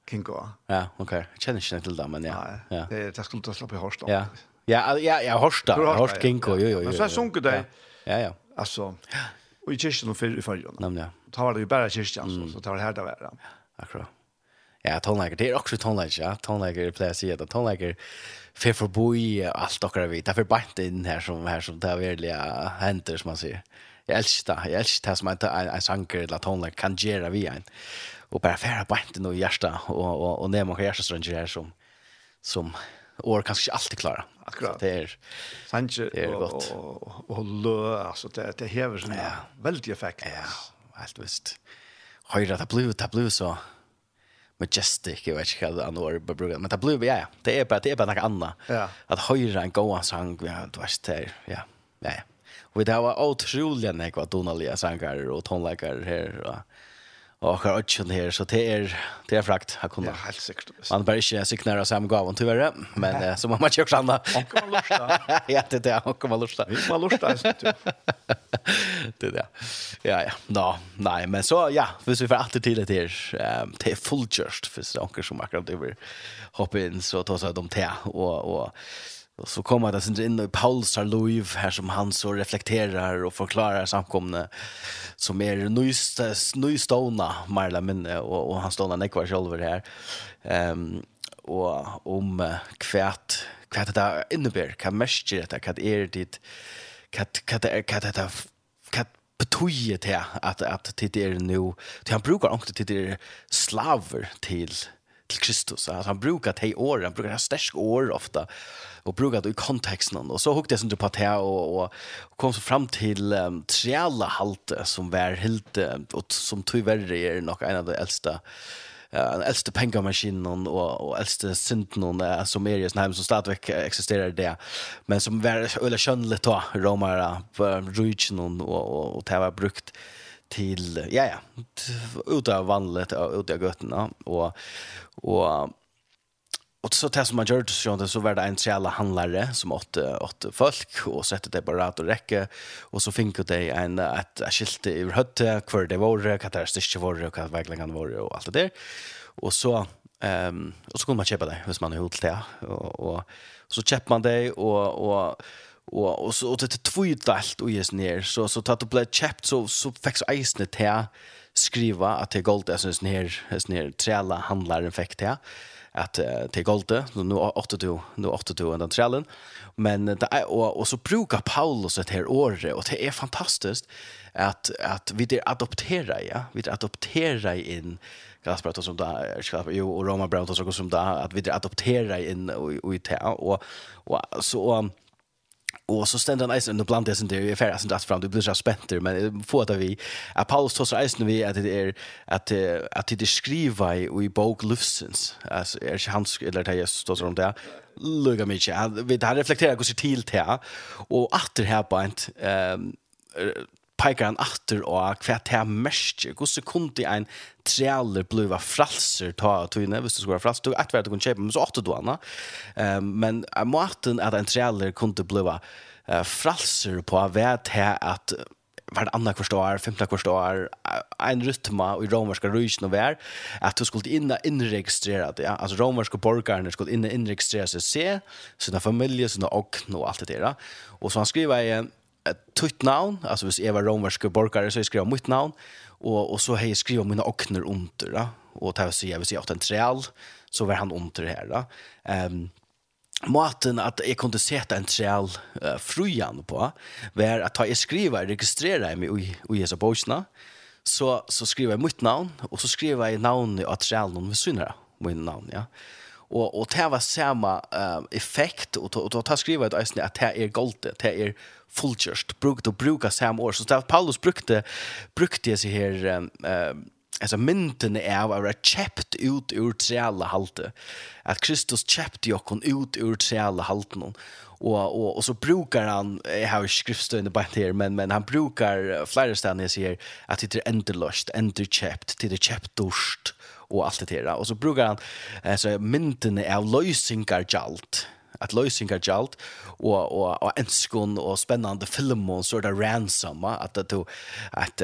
Kinko. Ja, ok. Jeg kjenner ikke til det, men ja. ja. Det, det skulle du slappe i Horst. Ja, ja, ja, ja Horst da. Horst Kingo, jo, jo, jo. Men så er sunket det. Ja, ja. Altså, og i kyrkjen og fyrir i fyrir. Nemlig, ja. Da var det jo bare kyrkjen, mm. så det var her det var. Ja, akkurat. Ja, tonlager, det er også tonlager, ja. Tonlager, jeg pleier å si at tonlager, fer forboi alt dere vet. Det er for bant inn her som, her som det er virkelig henter, som man sier. Ja jag älskar det. Jag älskar det som en, en, en sanger eller tonlägg kan göra vi en. Och bara färra på inte något hjärsta och, och, och när man kan hjärsta stranger här som, som år kanske inte alltid klara. Akkurat. Det är, Sanger det är gott. och, och, och lö, alltså det, det häver sådana ja. väldigt effekt. Ja, helt visst. Höjra, det blir, det blir så majestic jag vet inte vad han var på brukar men det blev ja det är bara det är bara något annat ja. att höra en goa sång ja du vet det ja ja Och det var otroliga nekva donaliga sankar och tonläkare här. Och Och har också här så det är det är frakt har kunde. Ja, helt säkert. Man bör inte sig nära samma gåvan tyvärr, men eh, så man matchar också andra. Och man lustar. ja, det där och man lustar. Vi man lusta så typ. Det där. Ja, ja. Nå, nej, men så ja, för vi för att till det här ehm det är full just för saker som akkurat vi hoppa in så tar så de te och och Och så kommer det sen in i Pauls Louis här som han så reflekterar och förklarar samkomne som är nysta nystona Marla minne och och han står när kvar själv här. Ehm och om kvärt kvärt där innebär kan mäster det kan är det kan kan kan det kan betyder det att att det är nu det han brukar också till det slaver till till Kristus. Alltså han brukar det år, han brukar det här år ofta och brukat i kontexten och så hukte jag på det och, och, kom så fram till um, triala halte som var helt och som tyvärr är nog en av de äldsta ja, den äldste pengamaskinen och, och äldste synten eh, som är i Snheim som stadigväck existerar det. Men som var eller skönligt då, romara, rujtjen och, och, och det var brukt till, ja ja, ut av vanligt och ut av götterna. Och, och Och så det som man gjorde så det så var det en tjäla handlare som åt åt folk och sätter det på rad och räcka och så fick det en ett skilt i hött kvar det var det katastrof var det kan verkligen var det och allt det där. Och så ehm um, och så kunde man köpa det hvis man är hotell och, och så köpte man det och och och och så och det tvådelt och just ner. Så så tatt upp det köpt så så fick så isnet här skriva att det gold är sån här sån här träla handlaren fick det att till golde. Nu 82 nu 82 den trällen men det er og, och så brukar Paulus ett här året och det är fantastiskt att att vi det adoptera ja. Vi det adoptera in Gaspar som där skapar ju og Roma Brown som som där att vi det adoptera in och i och och så Och så ständer han isen och blandar det där i affären som dras fram. Det blir så spänt men få att vi. Att Paulus tar sig eisen vi att det är att att det skriva i i bok Lufsens. Alltså är det hans eller det Jesus står om det. Lugga mig inte. Vi där reflekterar går sig till det. Och åter här på en, ehm peikar han atter og hva det er mest. Hvordan kunne ein en trealer bliva fralser ta av tøyne, hvis du skulle være fralser. Du vet hva du kunne kjøpe, men så åtte du henne. Um, men måten at en trealer kunne bliva uh, fralser på vet her at var det andra kvarstår, femte kvarstår, en rytma i romerska rysen og vær, at du skulle inna inregistrera det. Ja? Altså romerska borgarna skulle inna inregistrera seg, se sina familie, sina okn og alt det der. Og så han skriver i tutt navn, altså hvis jeg var romerske borgare så jeg skrev mitt navn, og, og så har jeg skrivet mine åkner under, da. og det vil si, jeg vil si at en treal, så var han under her. Da. Um, Maten at jeg kunne sette en treal uh, frujan på, var at jeg skriver, registrerer jeg meg i, i disse bøkene, så, så skriver jeg mitt navn, og så skriver jeg navnet av trealen om vi syner mitt navn, ja. Uh, och och det var samma uh, effekt och och då tar skriva ett ösn att det är gult det är fullkörst brukt och bruka samme år så det Paulus brukte brukte sig här um, alltså mynten är av att käpt ut ur trälla halte att Kristus käpt jokon ut ur trälla halten och och och så brukar han jag har skriftstund på här men men han brukar flera ställen jag ser att det är endelust det till det käptorst och allt det där. Och så brukar han alltså mynden av lösningar jalt att lösingar jalt och och och enskon och spännande film och så där ransom att att att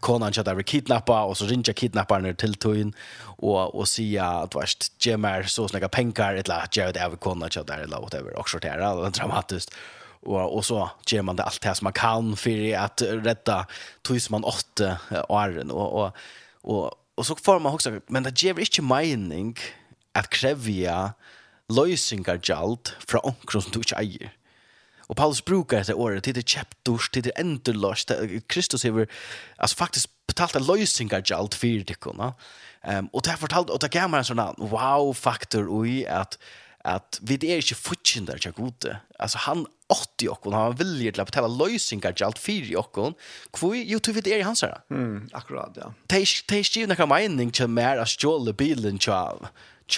konan chatta vi kidnappa och så rinja kidnapparen till toin och och säga att vart gemar så snäga pengar eller att jag det konan chatta eller whatever. Och så där alltså dramatiskt och och så ger man det allt det som man kan för att rädda tusen man åtta åren. Och och och och så får man också men det ger inte mening att kräva lösningar galt från onkron som du inte äger. Och Paulus brukar det året till det chapters till det ändlöst Kristus har alltså faktiskt betalt en lösningar galt för det kunna. Ehm um, och det har fortalt och det gammar en sån wow faktor i att at vi er ikke fortjentare til gode. Altså han åtti okkon, han var villig til å betale løysingar til alt fyri okkon, hvor jo tog vi det er i hans her. Mm, akkurat, ja. Det er ikke noen mening til mer å stjåle bilen til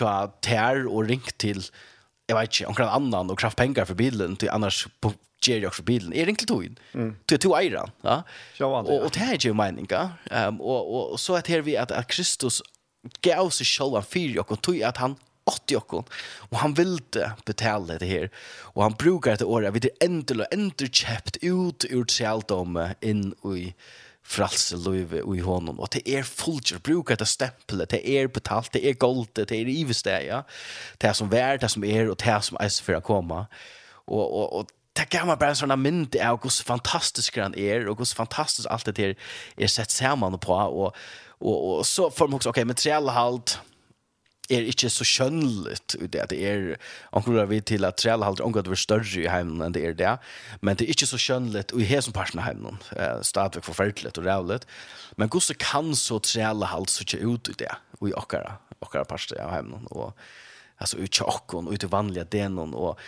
å tær og ring til, jeg vet ikke, omkring annan og kraft pengar for bilen, til annars ger jag också bilen. Är det inte tog in? Tog jag tog äran. Ja? Och, och det här är ju meninga. Um, och, och, och så att här vi att, att Kristus gav sig själva för och tog att han 80 och Og han ville betale det her. Og han brukar det året. Vi er endelig enderkjøpt ut ur treldomme inn i fralse løyve i hånden. Og det er fullt brukar det stempelet. Det er betalt, det er goldet, det er ivesteia. Det er som vær, det er som er, og det er som eiser for å komme. Og, og, og det gav meg bare en sånn mynd av hvor fantastisk han er, og hvor fantastisk alt det er, er sett sammen på. Og, og, og så får man også, ok, materialhalt, er ikke så skjønnligt ut det. Det er omkring vi til at trelle halter det er større i heimen enn det er det. Men det er ikke så skjønnligt og i hesen parten av heimen. Eh, stadigvæk forferdelig og rævlig men hvordan kan så trelle halter så ikke ut i det og i okkara okkara parten av heimen? Og alltså ut tjockon och ut i vanliga denon och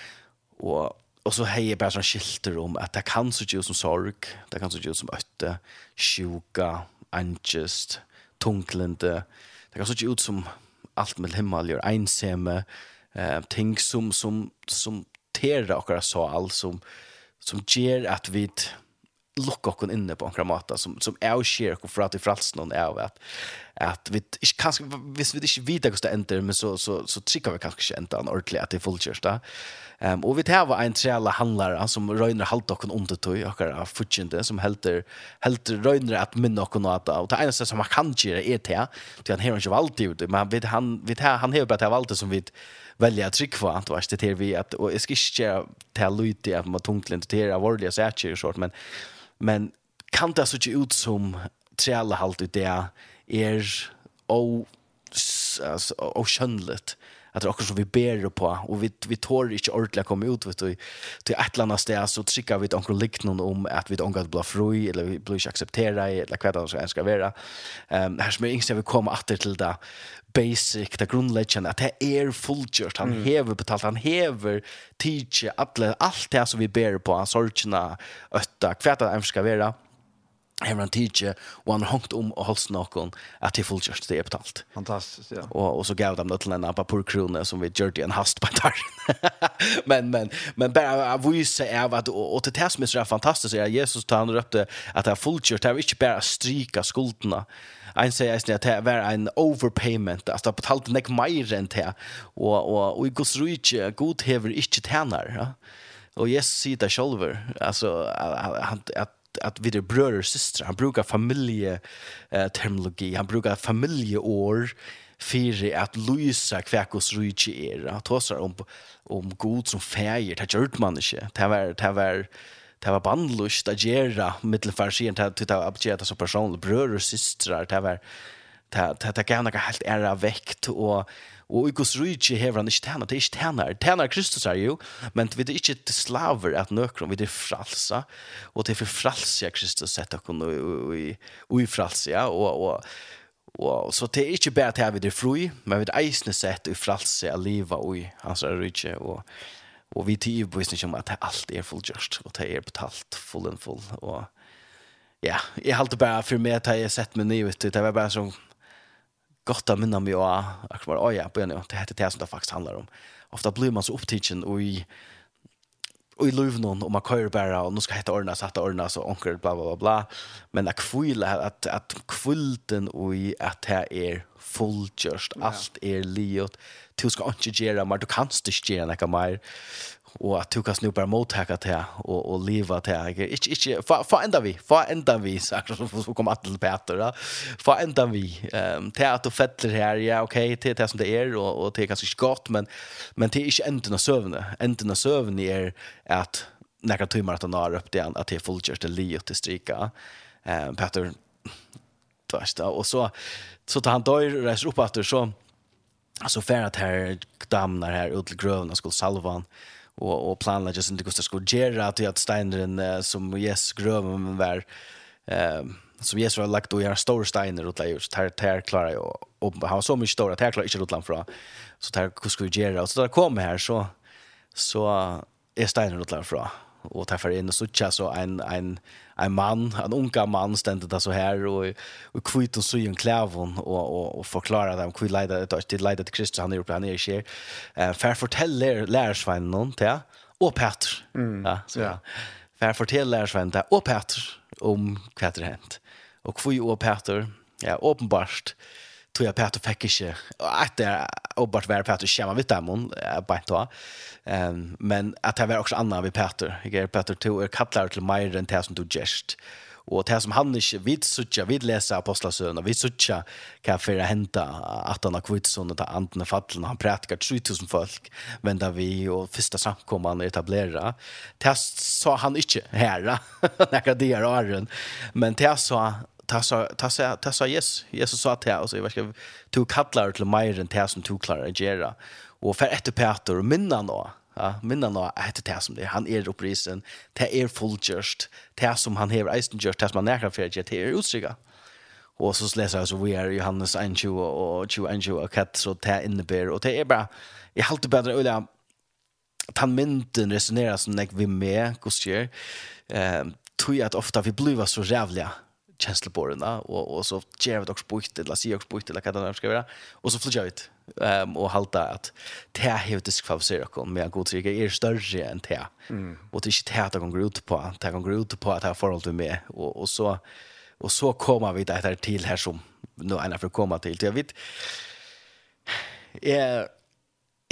och og så hejer bara sånn skilter om att det kan så ju som sorg, det kan så ju som øtte, sjuka, angest, tunglende. Det kan så ju ut som allt med himmel gör ensame eh ting som som som tera och så all som som ger att vi lukka oss inne på en kramata som som är och sker och för att i fralsen är av att at vi ikke kanskje, hvis vi ikke vet hvordan det ender, men så, så, så trykker vi kanskje ikke enda en ordentlig at det er fullkjørst. Um, og vi tar var en trelle handlare som røyner halt dere om det tog, akkurat av fortjente, som helter, helter røyner at minne dere noe av. Og det eneste som han kan gjøre er det, til han har ikke valgt det, men han, han, han, han har bare valgt det som vi välja att trycka att vars det här vi att och jag ska inte göra det här lite att man tungt lentera varliga säker och short men men kan det så inte ut som trälla halt ut det er og altså og skjønnligt att det också som vi ber på och vi vi tår inte ordentligt komma ut vet du till ett annat ställe så trycker vi ett onkel likt om att vi inte blir fri eller vi blir acceptera eller vad det ska vara. Ehm här som inte vi kommer åter till det basic det grundläggande att det är fullgjort han mm. hever betalt han hever teach alla allt det som vi ber på han sorgna ötta kvätta ska vara. Her var en tidsje, og han hongt om og holdt noen at de fullkjørste det er betalt. Fantastisk, ja. Og, og så gav de det til en apapurkrone som vi gjør det en hast på der. men, men, men bare å vise av at, og, og til det som er fantastisk, er at Jesus tar han røpte at det er fullkjørt, det er ikke bare å stryke skuldene. Ein sier eisen at det var en overpayment, at det betalte nek mer enn det, og, og, og i Guds rydde, god hever ikke tjener. Ja? Og Jesus sier det selv, altså, at, at att vi är bröder och systrar. Han brukar familjeterminologi, han brukar familjeår för att lysa kväkos rydse er. Han tar om, om god som färger, det gör man ikke, Det var, det var, det var bandlust att göra mittelfarsien, det var att göra som personlig. Bröder och systrar, det var det det gav några helt ära vekt, och Og i Guds rydje hever han ikke tjener, det er ikke tjener, tjener Kristus er jo, men vi er ikke til slaver at nøkron, vi er fralsa. Og det er for fralsa Kristus sett okkur og i fralsa, og, og, og så det er ikke bare til at vi er fri, men vi er eisne sett i fralsa av livet og i hans rydje, og Og vi tid på visning om at alt er fullgjørst, og det er betalt full and full. Og ja, jeg halte bare for meg at jeg sett meg nye, vet du, det var bare sånn, gott att minna mig och att vara ja, på nu. Det heter det som det faktiskt handlar om. Ofta blir man så upptagen och i och i lövnon och man kör bara och nu ska heta ordna så att ordna så onkel bla bla bla men att kvilla att att kvulten och i att här är fullgjørst, just allt är liot, du ska inte göra mer, du kan inte göra något mer, och att du kan snopa mot hacka till och och leva till jag ikke, inte för vi för enda vi så så kom att till Peter då för enda vi um, till att du fettler här ja okej till det som det är och och till kanske godt, men men till inte enden av sövne Enden av sövne är att några timmar att han har upp det att det är li og til strika. Um, Peter tvärst och så så tar han dör reiser upp etter, så alltså för att här damnar här ut til gröven skulle salva han og og planlägga så inte kostar skulle göra att steineren uh, som yes gröv var ehm som yes var lagt och göra stora steiner åt lägger så här här klarar jag och han så mycket stora här klarar inte Rotland fra så här hur skulle vi göra? Och så där kom här så så är steiner åt lägger från och tar för in och såcha så en en en man, en unga man ständer där så här och och kvitt och så en klävon och och och förklara dem hur leda det att det leda till Kristus han är uppe han är i Eh för fortäller lärsvän någon till och Peter. Mm. Ja, så ja. För fortäller lärsvän där och Peter om vad det hänt. Och kvitt och Peter, ja, uppenbart. Eh tror jag Peter fick inte att det och bara vara Peter schema vid dem bara då. Ehm men att det var också annan vid Peter. Jag är Peter tog är kallar till mer än det som du gest. Och det som han inte vid sucha vid läsa apostlasön och vid sucha kan för att hämta att han har kvitson och ta andna fallen han prätkar 3000 folk vända vi och första samkomman etablera. Test sa han inte här. När det är Aron. Men det sa tassa tassa tassa yes yes. Jesus sa till så jag ska to kallar till mer än det som to klarar att göra och för ett Peter och minnan då ja minnan då att det som det han är upprisen det är fullgjort det som han har isen gjort det som han nära för det är utsiga och så läser jag så vi är Johannes 1 och 20 1 och kat så det innebär och det är bara jag håller bättre eller han mynden resonerar som när vi med, gos ehm tror jag att ofta vi blir så jävliga känslorna och och så ger vi också bort det la sig också bort det la kan det ska vara och så flyger ut ehm och halta att det här hur det ska vara kom med god tryck är större än det Mm. och det är inte här att gå ut på. Det går ut på att här förhållandet med. Och och så och så kommer vi där till här som nu ena för komma till. Jag vet är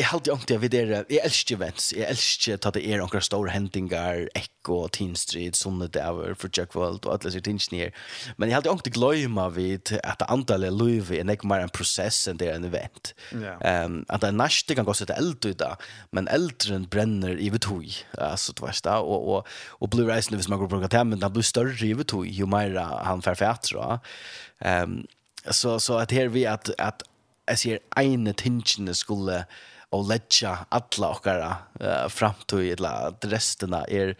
jeg halte jo ikke, jeg videre, jeg elsker events, jeg elsker at det er noen store hendinger, Ekko, Teen Street, sånne Daver, for Jack World og alle sine tingene her. Men jeg halte jo ikke gløyma vid at det antallet løyve er ikke mer en prosess enn det er en event. Yeah. Um, at det er næste kan gå seg til ut da, men eldren brenner i ved tog, altså du vet da, og, og, og Blue Reisende hvis man går på programmet, men det blir større i ved tog, jo mer han færfætter. Um, så, så at her vi at, at jeg sier ene tingene skulle og letja alla okkara uh, framtøy eller är er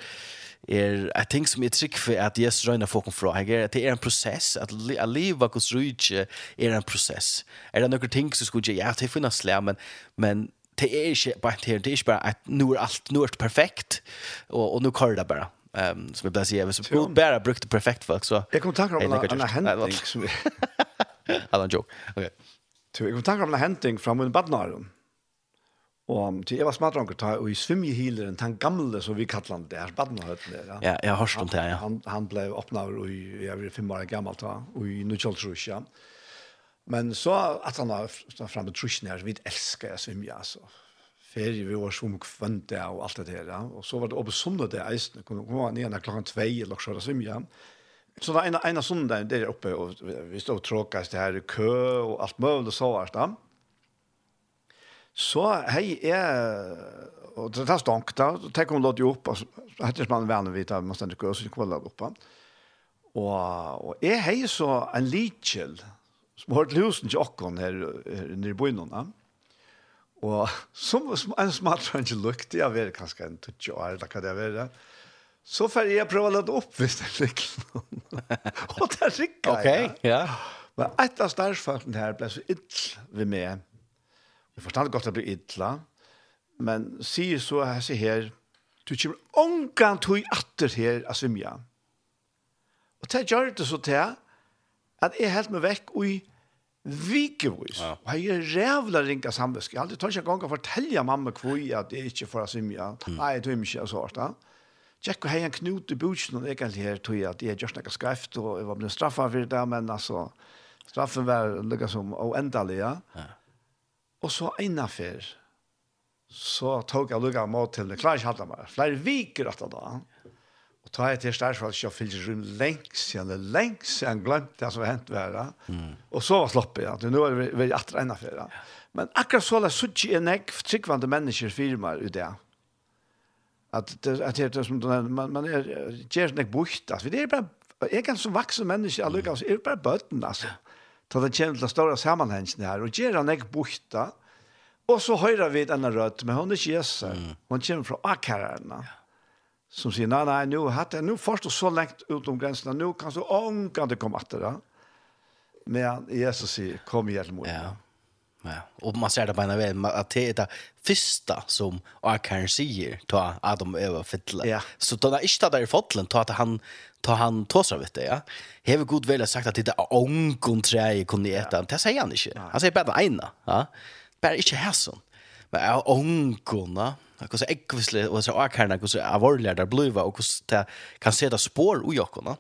er I think som er trygg for at Jesus røyna fokum fra I get det er en prosess, at li, a liva hos rujtje er en prosess. Er det noen ting som skulle ja, det finnes slæ, men, men det er ikke bare det, det er ikke bare at nå er alt, nå er det perfekt, og, og nå kører det bare. Um, som jeg bare sier hvis vi bare brukte perfekt folk, så... Jeg kommer tanke om en hending som... Jeg var en joke, ok. Jeg kommer tanke om en hending fra min badnaren. Og til Eva smadranker ta, og i svimjehileren, den gamle som vi kallar han det her, Badnahøtten der. Ja, ja jeg har hørt om det, ja. Han, han ble oppnaver, og jeg var fem år gammel da, og i Nutsjoltrus, ja. Men så at han har stått frem med trusjen her, vi elsker jeg svimje, altså. Ferie, vi var som kvønt og alt det her, ja. Og så var det oppe sundet det eisen, kunne komme ned når klokken tvei, eller så var det svimje. Så det var en, en av sundet der oppe, og vi stod og tråkast det her i kø, og alt mulig og så var det, ja. Så hei er, og det tar stank da, så tenker hun låt jo opp, og hette man venner vidt man stender ikke, og så kommer låt opp. Og, og jeg hei så en litkjel, som har hørt husen til åkken her, her nere i bøynene, og som, som en som som ikke lukte, jeg vet kanskje en 20 år, eller hva det er det, så får jeg prøve å lade opp hvis det rikker noen. og det rikker jeg. Ok, ja. Men et av størrelsesfaktene her ble så ytl ved meg, Jeg forstår godt at det blir idla, men sier så her, sier her, du kommer ångan tog atter her av svimja. Og det gjør det så til at jeg helt meg vekk og i vikevis. Ja. Og jeg er rævla ringa samvisk. Jeg har aldri tørt ikke engang å fortelle mamma kvoi at jeg ikke får svimja. Nei, jeg tømmer ikke, jeg svart da. Tjekk og hei en knut i butsen, og egentlig her tog jeg at jeg gjør snakka skreft, og jeg var blitt straffa for det, men altså, straffen var lukka som oendelig, ja. ja. Og så innenfor, så tok jeg lukket mot til det. Klarer ikke hatt meg. Flere viker etter da. Og tar jeg til stedet for at jeg fyller rum lengt siden, lengt siden glemte det som hent ved Mm. Og så var sloppet. Ja. Nå er vi etter innenfor. Ja. Men akkurat så er det en ekv tryggvande mennesker firmer i det. At det at det er som du nevner, man, man er, gjør ikke bort. Altså, det er bare, jeg er ganske som vaksen mennesker, allukkans, lukker, altså, er bare bøtten, altså. Ta det kommer til stora sammanhängsen här. Och ger han inte bukta. Och så höjrar vi denne rødt. Men hun er ikke Jesus. hun kommer från akkarerne, Som säger, nej, nej, nu, hade, nu först och så längt utom grensene, Nu kan du ångande komme att det. Men Jesus säger, kom igen mot Ja. Ja, och man ser det på en väg att det är det första som Akarn säger ta Adam över fylla. Ja. Så då är det inte där i fotlen, ta att han ta han tåsar vet det, ja. Hever god väl sagt att det är onkon träj kunde äta. Det säger han inte. Han säger bara ena, ja. Bara inte hässon. Men är onkon, va? Jag kan säga och så akarna kus avorlar där bluva och kus det kan se där spår och jockorna.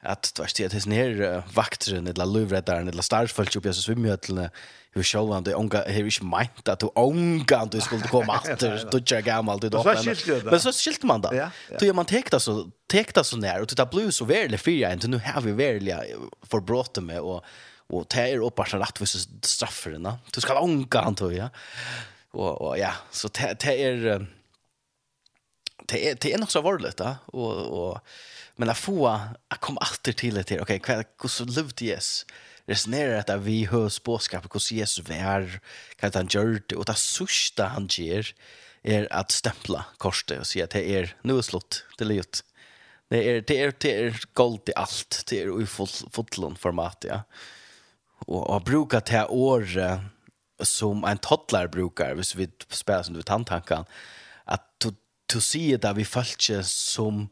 Att du vet det är ner vakteren, eller lövräddaren eller starsfullt upp i så svimmjötlene hur själva det onga här är meint att du onga du skulle komma åter då jag gammalt då men så skilt man då då gör man täckta så täckta så när och det blir så väl för jag inte nu har vi väl för bråte med och och er upp bara rätt för strafferna du ska onga han då ja. Och och ja så det är det är det är nog så varligt va och och men att få att komma åter till det okej hur så loved yes resonerar att vi hör spåskap hur Jesus är, vad han gör det och det sista han ger är att stämpla korset och säga att det är nu är slut, det är gjort. Det är det är det är gold i allt, det är i full fullon format ja. Och har brukat det här året som en toddler brukar, hvis vi spelar som du tandtankan, att du, du ser det vi följer som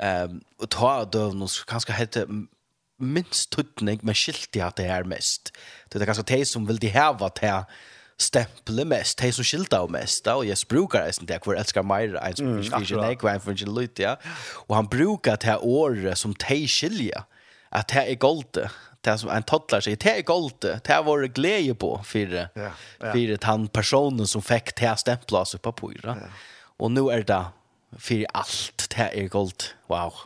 um, och ta dövn och kanske heter minst tutning, men skilti at det er mest. Det er ganske de som vil de heva til stemple mest, de som skilta av mest, og jag brukar eisen det, hvor elskar meir, en som ikke ikke nek, og en som ikke lyt, ja. Og han brukar det året som de skilja, at det er golde, det som en toddler sier, det er golde, det er varit glede på, for, ja, ja. for han personen som fikk det stempla seg på pyra. Ja. Og nu er det for alt, det er gold, wow.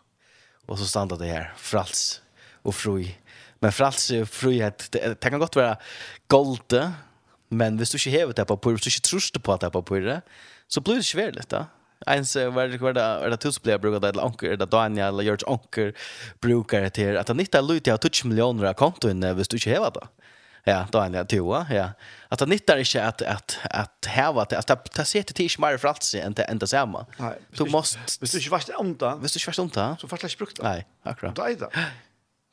Og så standa det her, frals, och fri. Men frals och frihet, det, det kan gott vara golde, men hvis du ikke hever det på papir, hvis du ikke truster på det på papir, så blir det svært litt da. Ens var det var det var det tusblier brukar det eller anker det Daniel eller George anker brukar det till att han inte lutar ut 20 miljoner av konton hvis du inte har det. Ja, Daniel Tua, ja. Att han nittar inte att att att häva det att ta sig till tisch mer för allt än det ända samma. Du måste Hvis du inte vart om det. Hvis du inte vart om. Så fast läs brukt. Nej, akkurat. Det är det.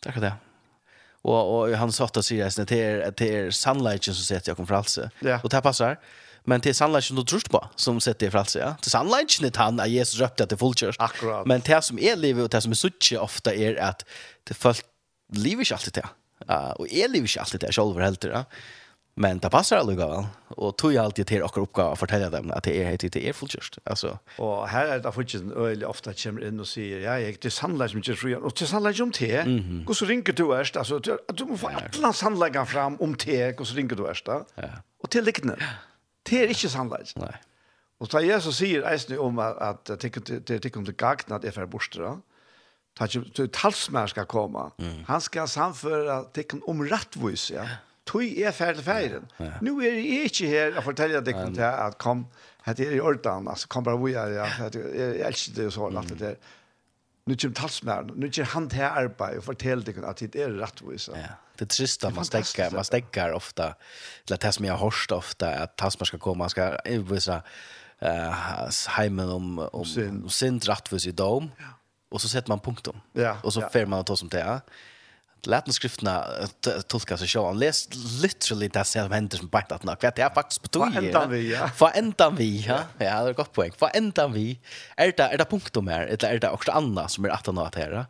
Takk for det. Og, og han satt og sier at det er, det er sannleggen som setter kom Fralse. Ja. Og det passer. Men det er sannleggen du tror på som setter jeg Fralse. Ja? Det er sannleggen at han at Jesus røpte at det er fullkjørs. Akkurat. Men det som er livet og det som er suttje ofte er at det folk lever ikke alltid til. Uh, og jeg lever ikke alltid til selv heller. Ja? Men det passar alltså väl. Och tog jag alltid till och uppgå å fortelle dem att det är helt det är fullkjørst. Alltså och här är det faktiskt öl ofta kommer in och säger ja, jag det handlar som ikke er fri. Og det handlar om te. Och så ringer du först alltså du måste få alle handlägga fram om te och så ringer du först. Ja. Och till liknande. Det är inte sannlägg. Nej. Och så Jesus säger eisen om att det tycker det kommer gagna att det är borstra. Tack talsmär ska komma. Han ska samföra tecken om rättvis, ja tui er ferdig feiren. Ja. Nå er jeg ikke her å forteller deg om det at kom, at er i ordan, altså kom bare vi er, ja, at jeg elsker det og så, at det er Nu kommer talsmæren, nu kommer han til arbeid og forteller deg at det er rettvis. Ja. Det är trist att man stäcker, man stäcker ofta, eller det som jag har hört ofta, att talsmär ska komma, man ska visa uh, heimen om, om, om synd, synd rettvis i dom, ja. och så sätter man punktum. Ja. Och så ja. fer man att ta som det är. Ja Latin skriftna tolka sig själv. Les literally det som händer som bara att något. Det är faktiskt på tog. Vad ändan vi? Ja. Vad ändan vi? Ja, ja det är gott poäng. Vad ändan vi? Är det är det punktum här eller är det också annat som är att något här?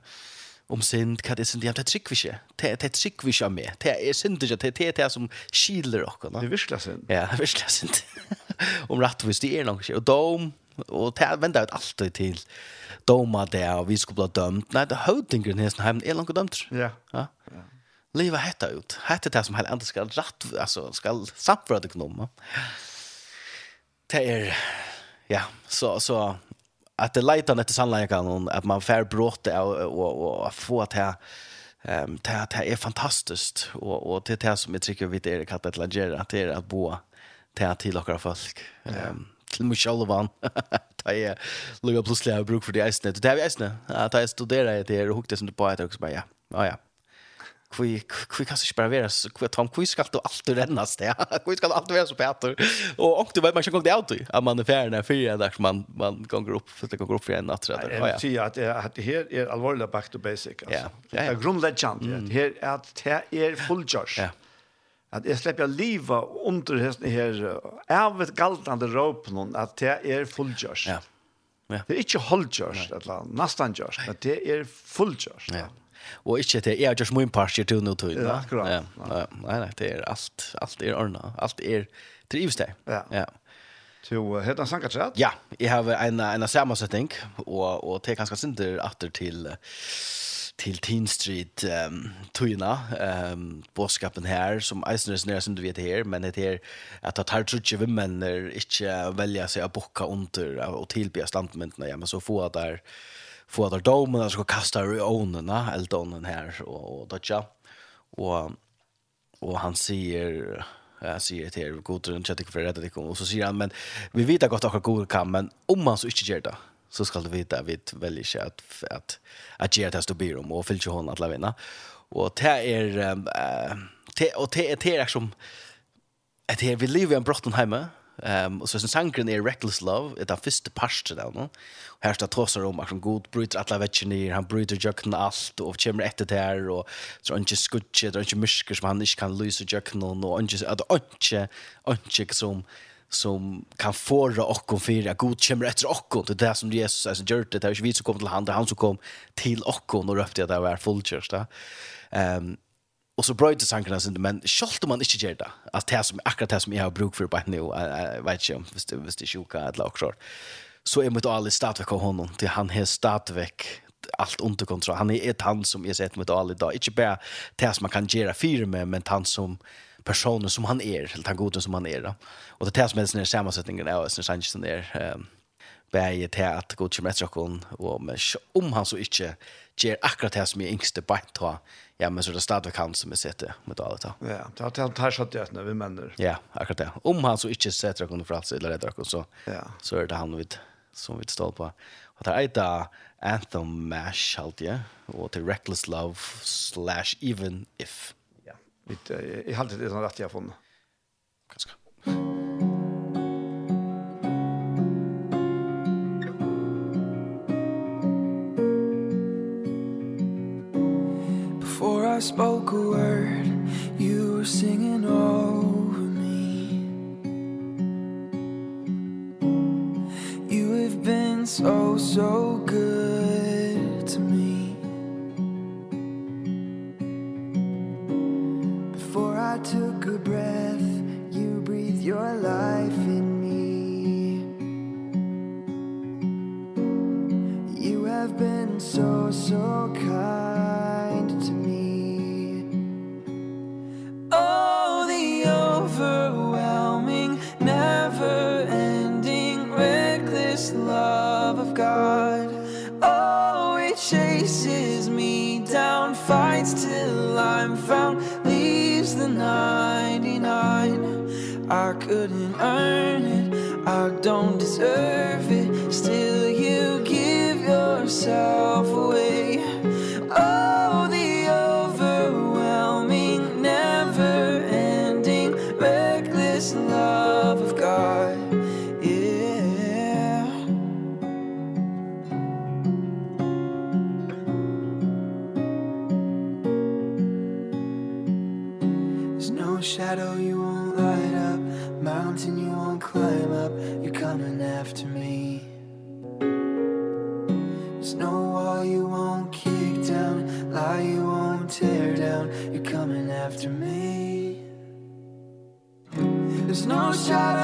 Om synd kan det synd jämte trickvische. Det det trickvische med. Det är synd det är det som skiler oss. Det är visst synd. Ja, visst synd. Om rättvist det är något. Och dom og det venter ut alltid til doma det, og vi skulle bli dømt. Nei, det høytingren hesten heimen er langt dømt. Ja. ja. ja. Livet hetta ut. Hetta det som heller andre skal ratt, altså skal samføre det gnom. Det er, ja, så, så att det leitar etter sannleikan, at man fær bråte og, og, og få at det Ehm um, det det är fantastiskt och och det det som jag tycker vi det är kallat att lägga det är att bo till till några folk. Ehm um, til mig själv vann. Ta jag lukket plutselig har bruk for det eisene. Det er vi äsnet. Att jag studerar det här og hukte som du på etter, og så bare, ja. Ja ja. Kvi kvi kan sig bara vara så kvi tom kvi ska du alltid rennas det. Kvi ska alltid vara så Peter. Och och du vet man kan gå det alltid. Att man är färdig när fyra där man man går upp för det går upp för en natt Jeg Ja. si at att att det her er alvorlig back to basic Ja, ja, ja. Det är grundläggande. Det her er at det er fullgjørs. charge. Ja at jeg slipper liva under hesten her, av et galtande råp noen, at det er fullgjørst. Ja. ja. Det er ikke holdgjørst, eller nesten gjørst, men det er fullgjørst. Ja. Og ikke det, jeg har gjort min part jeg tror till. Ja, akkurat. Ja. Ja. Nei, nei, det er alt, alt er ordnet, alt er trivs det. Ja. ja. Så heter han Sankatrad? Ja, jeg har en, en sammansättning, og, og det er ganske synder atter til... Uh, till Teen Street ehm um, Tuna ehm um, boskapen här som Eisners när som du vet här men det är att ta tar trutje vi män är inte välja sig att bocka under och tillbe standmänterna ja men så få där få där domen ska kasta ownerna eldonen här och och dotcha och och han säger jag säger till er, god runt jag tycker för det och så säger han men vi vet att god kan men om man så inte gör det så ska du veta vi väljer sig att att att ge det till om och fylla hon att lämna. Och det är eh det och det är som, att det vi lever i en brotten hemma. Ehm och så sen sankren är reckless love, det är första passet där nu. Och här står trossar om att god bryter alla vetchen han bryter jökna allt och kommer efter det här och så inte skutche, det är inte mysker som han inte kan lösa jökna och inte att inte inte som som kan fåra okkon för att god kommer efter okkon. Det är det som Jesus alltså gör det. Det är ju vi som kom till han, det är han som kom till okkon och röpte att det var fullkörst. Ehm um, och så bröt det tankarna sen men om man inte gör det. Att det som akkurat det som jag har bruk för på nu, jag vet inte om hvis det, hvis det sjuka eller också. Så är mitt alla statväck av honom till han har statväck allt under kontroll. Han är ett han som jag sett mot all idag. Inte bara det som man kan göra fyra med, men han som personen som han är, eller han goden som han är. Då. Och det är det som är den här sammansättningen av Östen Sanchez där. um, bäge til at god kommer ett och men om han så inte ger akkurat det som er yngste bänt ta, ja men så er det stadigt han som er sette med alle ta. Ja, det har han satt det vi männer. Ja, akkurat det. Om han så inte setter honom for alt, eller redder honom så, ja. så er det han vid, som vi står på. Og det er et Anthem Mash, alt, jeg, og til Reckless Love slash Even If. Jag har alltid det som rätt jag funnit. Ganska. Before I spoke a word You were singing over me You have been so, so good surf shadow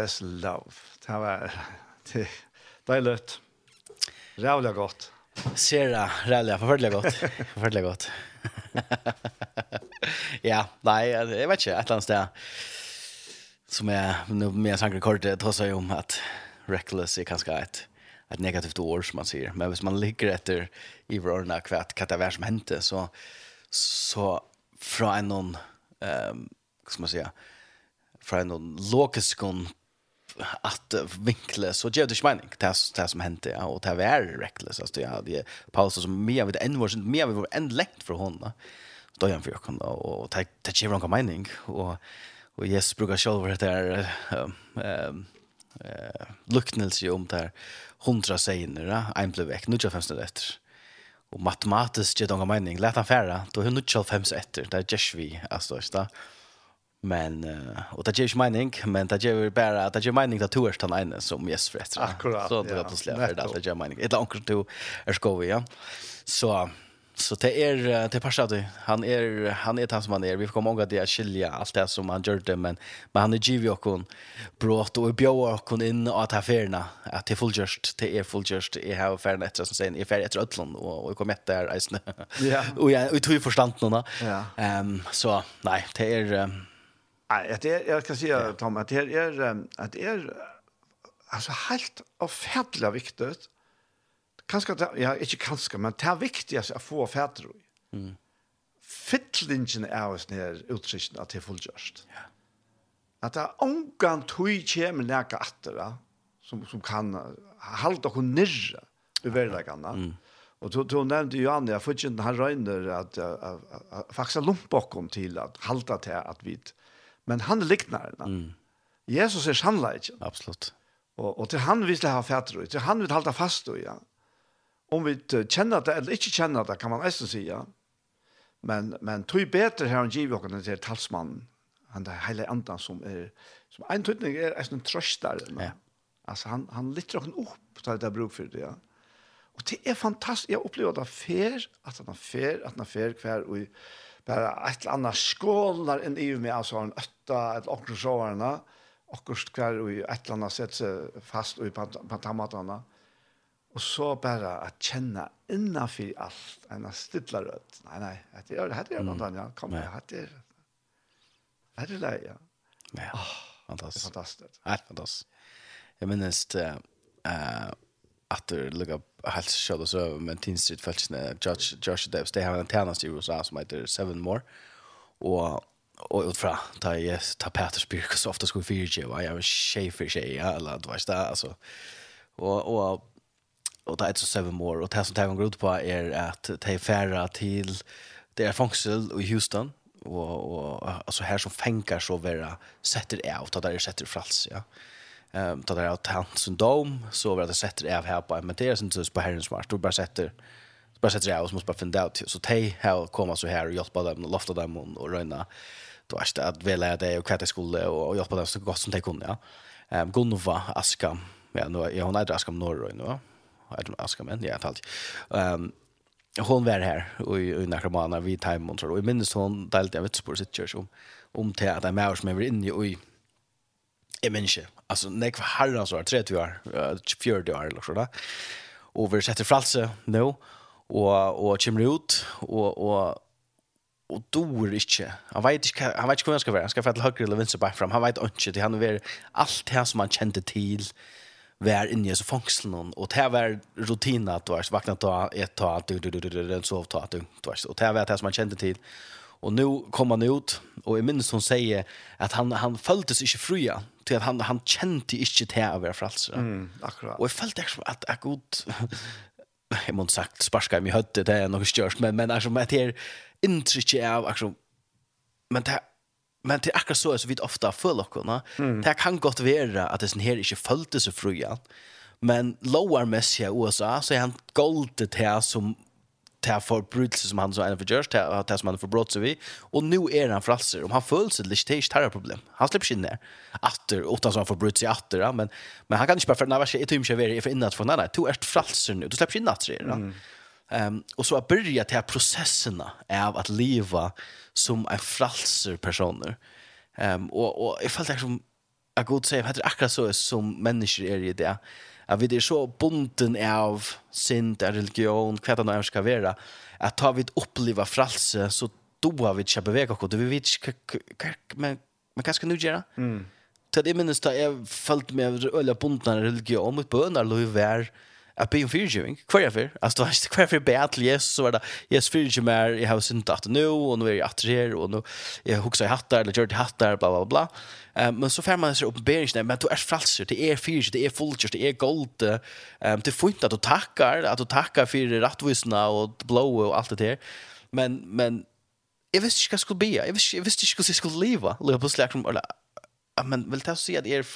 Reckless Love. Det var det deilig. Rævlig gott. Sera, rævlig, forferdelig gott. Forferdelig gott. ja, nej, jag vet inte, ett eller annet sted som är, nu med det tar seg om att Reckless är ganska ett ett negativt ord som man ser. Men hvis man ligger efter i vårarna kvart katavär som hände så så från en någon ehm um, vad ska man säga från en någon logiskon att vinkla så ger det smining det det som hände ja och det var reckless alltså ja det pauser som mer vid en var mer vid en längt för hon då jag för kan och ta ta ger hon mening och och Jesus brukar själv det där ehm eh luktnelse om där hundra sägner en blev väck nu jag fast efter. Och matematiskt ger de mening. Lät han färra då hon nu själv fem efter. Där ger vi alltså så Men uh, och det ger ju mening, men det ger ju bara att det ger mening att tourst han ene som yes för efter. Akkurat. Så det var på släpp för det ger mening. Ett långt to är skovi, ja. Så så det är det passar det. Han är han är han som han är. Vi får komma ihåg att det skilja allt det som han gjorde men men han är giv och kon brått och bjå och kon in att affärerna att det fullgjort det är fullgjort i här affären efter som säger i affär efter Ötland och och kom ett där isen. Ja. Och jag och tog förstått någon. Ja. Ehm så nej, det är Nej, det jag kan säga Tom att det är att det är alltså helt avfärdligt viktigt. Kanske ja, inte kanske men det är viktigt att få avfärd. Mm. Fittlingen är oss ner utsichten att det fullgörs. Ja. Att det ångan tog kommer läka attra som som kan halda hon nirra i verkligheten. Mm. Och då då nämnde ju Anna jag fick inte han rönner att faktiskt lumpa kom till att halta till att vi Men han liknar den. Mm. Jesus er sannleiken. Absolutt. Og, og til han vil det ha fætter, til han vil hålla fast, ja. Om vi kjenner det eller ikke kjenner det, kan man nesten si, ja. Men, men tog bedre her han giver oss til talsmannen, han det hele andan som er, som en tydning er en trøster. Ja. Altså, han, han lyfter oss opp til det er bruk for det, ja. Og det er fantastisk, jeg opplever at han fer, at han fer, at han fer hver, og bara ett annat skålar än EU med alltså en ötta ett och såvarna och kvar och ett annat sätt sig fast i pantamatarna. Och så bara att känna innanför allt, en stilla rött. Nej, nej, det är det, det är något annat. Kom här, det är det. Det är det, ja. Ja, fantastiskt. Fantastiskt. ja fantastiskt. Jag minns det, eh, att det lukar helt shot så men Teen Street fältsna Josh Josh Debs det har en tjänst i USA som heter Seven More och och utfra ta yes ta Peter Spirk så ofta skulle fyra ju jag var tjej för tjej, ja eller du vet det alltså och och och det är så Seven More och det som tar en grod på är att ta färra till det är Fångsel i Houston och och alltså här som fänkar så vara sätter är och där sätter frals ja. Ehm tar det att hans dom så vi det sätter av här på men det är inte så på herrens smart då bara sätter bara sätter jag och måste bara finna ut så te här komma så här och hjälpa dem och lofta dem och röna då är det att välja det och kvätta skulle och hjälpa dem så gott som det kunde ja. Ehm Gunnova Aska. Ja nu jag hon är Aska norr nu va. Jag tror Aska men ja fallt. Ehm hon var här och i Nakamana vid Time och i minst hon delte jag vet på sitt church om om till att jag med som är inne i. Jag minns alltså när kvar herran så är 30 år, 40 år eller så där. Och vi sätter fralse nu och och kommer ut och och och dor inte. Han vet inte han vet inte hur han ska vara. Han ska fatta högre eller vänster back fram. Han vet inte det han är allt det som han kände till var inne i så fångslen och det var rutin att du har vaknat och ett tag du du du du den sov tag du och det var det som man kände till och nu kom han ut och i minst hon säger att han han följdes inte fria till att han han kände inte till att vara frälsare. Mm, akkurat. Och jag följde också att att god jag måste sagt sparska i mig hötte det är något störst men men alltså med det intrycket av alltså men det men det är akkurat så så vid ofta för lockorna. Mm. Det kan gott vara att det sen här inte följde så frujan. Men lower messia USA så är han goldet här som ta förbrytelse som han så en förgörs ta ta som han förbrott så vi och nu är han fralser om han föll sig lite test här problem. Han släpper in där. Åter utan som förbrytt sig åter men men han kan inte bara för när vad inte tymche vara för innan från nej, två är fralser nu. Då släpps in att ja. ehm och så att börja ta processerna av att leva som en fralser personer. Ehm och och ifall det som jag god säger är akkurat så som människor är i det at vi er så bunden av synd, av religion, hva det nå er skal være, at ta vi oppleva fralse, så doa vi ikke bevega oss, vi vet ikke, men, men hva skal nu gjøre? Mm. Til det minnes da jeg følte meg øyla bunden av religion, mitt bønarløy var, er, at be om fyrtjøving. fyrtjöving. Kvar jag Altså, Alltså, kvar jag för be til Jesus så var det Jesus fyrtjöv mer, jeg har synd att nu och nu är jag att här och nu jag huxar i hattar eller gjør det hattar, bla bla bla. Um, men så får man sig uppenberingen, men du er fralser, det er fyrtjöv, det er fulltjöv, det er gold. Um, det er inte at du tackar, at du tackar for rattvisna og blå og alt det där. Men, men jeg visste ikke hva jeg skulle be. jeg visste, jeg visste ikke hur jeg skulle leva. Leva på släkt, men vill jag säga att er,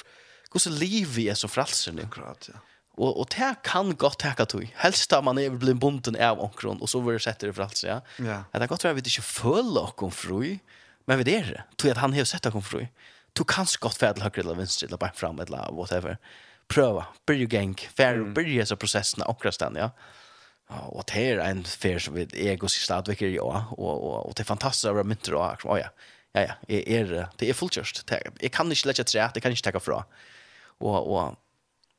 hvordan så liv vi är som fralser nu? Akkurat, ja. Och och det kan gott teka tog. Helst da man er blitt bunden av omkron och så vil det sette det för allt ja. Ja. Att det gott tror jag vet inte full och kom fri, Men vid det Tog jag att han har sett oss kom fru. Du kan skott färdla høyre eller venstre, eller bare fram eller whatever. Pröva. Börja gäng. Färd och börja så processen och stan ja. Och det er en fair som vid ego sig stadviker ja och och og det är fantastiskt være mynter och ja. Ja ja, är det är fullkörst. Jag kan inte lägga träd, det kan inte tenke fra. Og, og,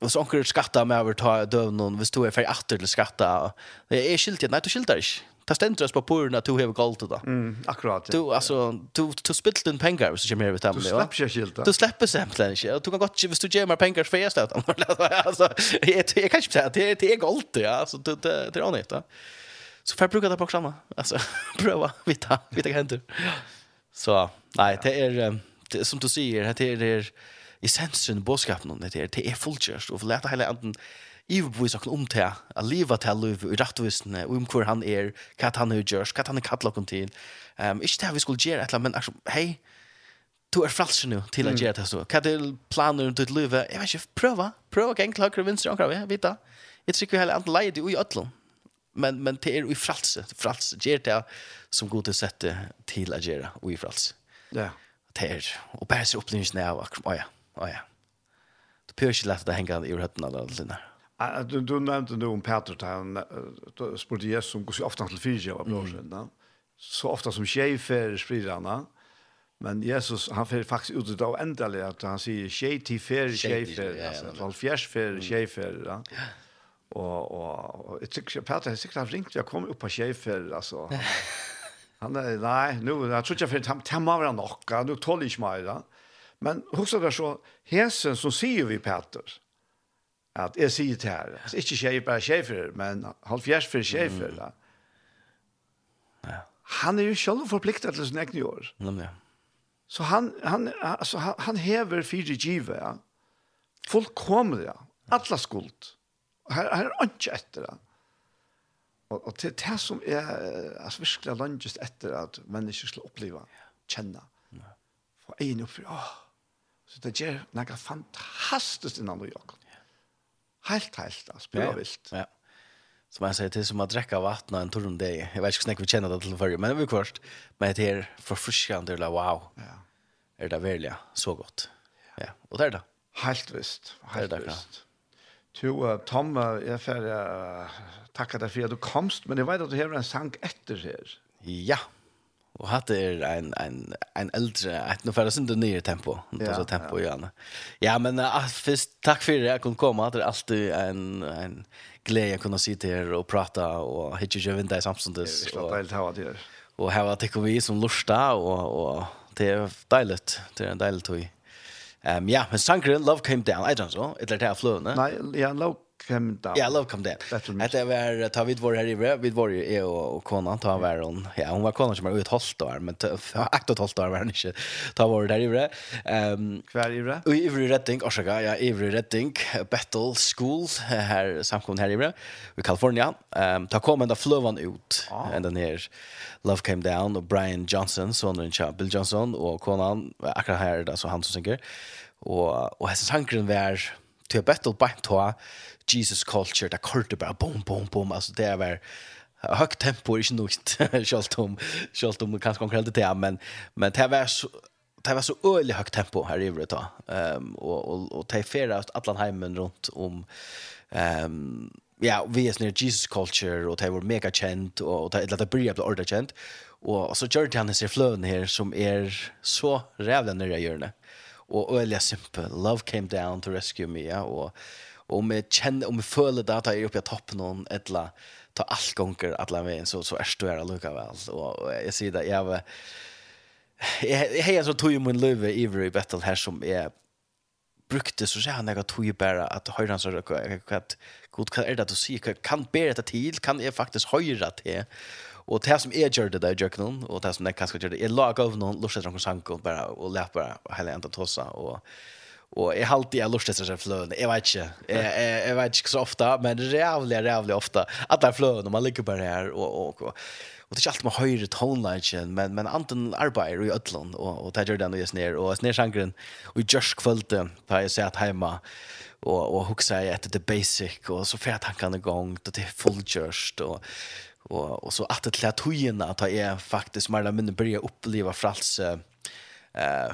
Och så onkel skatta med över ta dövn och visst du för att till skatta. Det är skilt nej du skiltar inte. Ta ständras på på när du har gått då. Mm, akkurat. Du alltså du du spilt din pengar så kommer jag vet dem. Du släpper ju skilt. Du släpper samplen inte. Du kan gott visst du ger mig pengar för jag stöt. Alltså jag kan inte säga det det är gått ja alltså det det är annat. Så får jag bruka det på samma. Alltså prova vita vita händer. Så nej det är som du säger det är essensen i bådskapen det er, det er fullkjørst, og for lete hele anden iverbevis okken om til, at livet til liv, i rettvisene, og om hvor han er, hva han har gjort, hva han har kattlet okken til. Um, ikke det vi skulle gjøre et eller annet, men altså, hei, du er fralsen nu til å gjøre det så. Hva er planer om ditt liv? Jeg vet ikke, prøva, prøva gang til høyre vinstre omkring, vi vet det. Jeg tror ikke vi heller andre leier det i ødlom. Men, men det er i fralse, fralse, gjør det som god til å sette til å gjøre, og i fralse. Ja. Det er, og bare se opplevelsen av akkurat, ja, Å ja. Du pør ikke lett det henge i høttene eller alt det Du, du nevnte nu om Peter, da han spurte Jesus om hvordan ofte han til fyrtje var blåsene. Mm. Så ofte som tjej fer sprirene, men Jesus, han fer faktisk ut av endelig, at han sier tjej til fer, tjej fer, altså, halvfjers fer, tjej fer, ja. Og, og, og jeg tykker, Peter, jeg sikkert har ringt, jeg kom opp på tjej fer, altså. Han er, nei, nu, jeg tror ikke jeg fer, han må være nok, nu tåler ikke meg, da. Ja. Men husker det så, hesen som sier vi Peter, at jeg sier til her, altså ikke tjejer bare tjejer, men halvfjerds for tjejer, mm. han er jo selv forpliktet til sin egen år. Mm, ja. Så han, han, altså, han, han hever fire givet, ja. Folk kommer, ja. Alla skuld. Her, her er ikke etter det. Og, og til det som er altså, virkelig langt etter at mennesker skal oppleve, kjenne. Få egen opp for, åh, Så det gjør noe fantastisk innan du gjør. Helt, helt, altså, bra vilt. Ja, Som jeg sier, det er som å drekke vatten en tur om det. Jeg vet ikke hvordan vi kjenner det til forrige, men det er kvart. Men det er forfriskende, eller wow. Ja. Er det virkelig så godt. Ja, og det er det. Helt visst, helt det er det, visst. Jo, Tom, jeg får uh, takke deg for at du komst, men jeg vet at du har en sang etter her. Ja, ja. Och hade er en en en äldre att nu för synd ner tempo. Inte så tempo igen. Ja, men uh, först tack för det jag kunde komma. Det är alltid en en glädje att kunna sitta här och prata och hitta ju vinter samstundes. Det är helt härligt här. Och här var det vi som lusta och och det är dejligt. Det är en dejlig tog. Ehm um, ja, men Sankren Love came down. I don't know. Det är det här flöna. Nej, ja, Love Come down. Yeah, I love come down. Att det var ta vid vår här i vid vår ju och, och konan ta var hon. Ja, hon var konan som var ut halvt då, men akt och halvt då var hon inte. Ta var där i bre. Ehm kvar i bre. Och i Redding, rätting, orsaka, ja, i bre battle school här samkom här i bre i Kalifornien. Ehm ta kom ända flövan ut ah. ända ner. Love came down och Brian Johnson, sonen till Bill Johnson och konan akkurat här där så han som synger. Och och hans sangren var till battle by to Jesus culture där korte bara boom boom boom alltså det var högt tempo är inte nog självt om självt om kanske konkret det men men det var så det var så öligt högt tempo här i övrigt då. Ehm och och och ta färra att alla hemmen runt om ehm ja, vi är snär Jesus culture och det var mega känt och det lät det bli att orda känt. Och så gjorde han sig flön här som är så rävlande gör det och öliga simpel love came down to rescue me ja och om me känner om jag följer det att jag är uppe i toppen någon ettla ta allt gånger alla vägen så så är det där lucka väl och jag ser det jag var jag hejar så tog ju min löve i battle her som er brukte så sier han jeg tog ju bara høyre han så at god kan är det att se kan bära det til, kan jeg faktisk høyre det Och det som jeg gjør det der, gjør noen, och det som det kanske gjorde är noen av någon lustar og sank bara och läppa hela ända tossa och och är alltid jag lustar seg flöden. Jag vet inte. Jag, jag vet inte så ofta men det är jävligt at ofta att det flöden man ligger bara här och och, och og det er ikke alltid man høyre tonelagen, men, men anten arbetar i Ötland och, och det gör den och jag snär. Och sner snär og och i Jörsk kvölde där jag satt hemma och, och huxar jag efter The Basic och så färt han kan igång och det är fullgjørst, och och og så att det lät hojen att jag är faktiskt mer eller mindre börja uppleva frals eh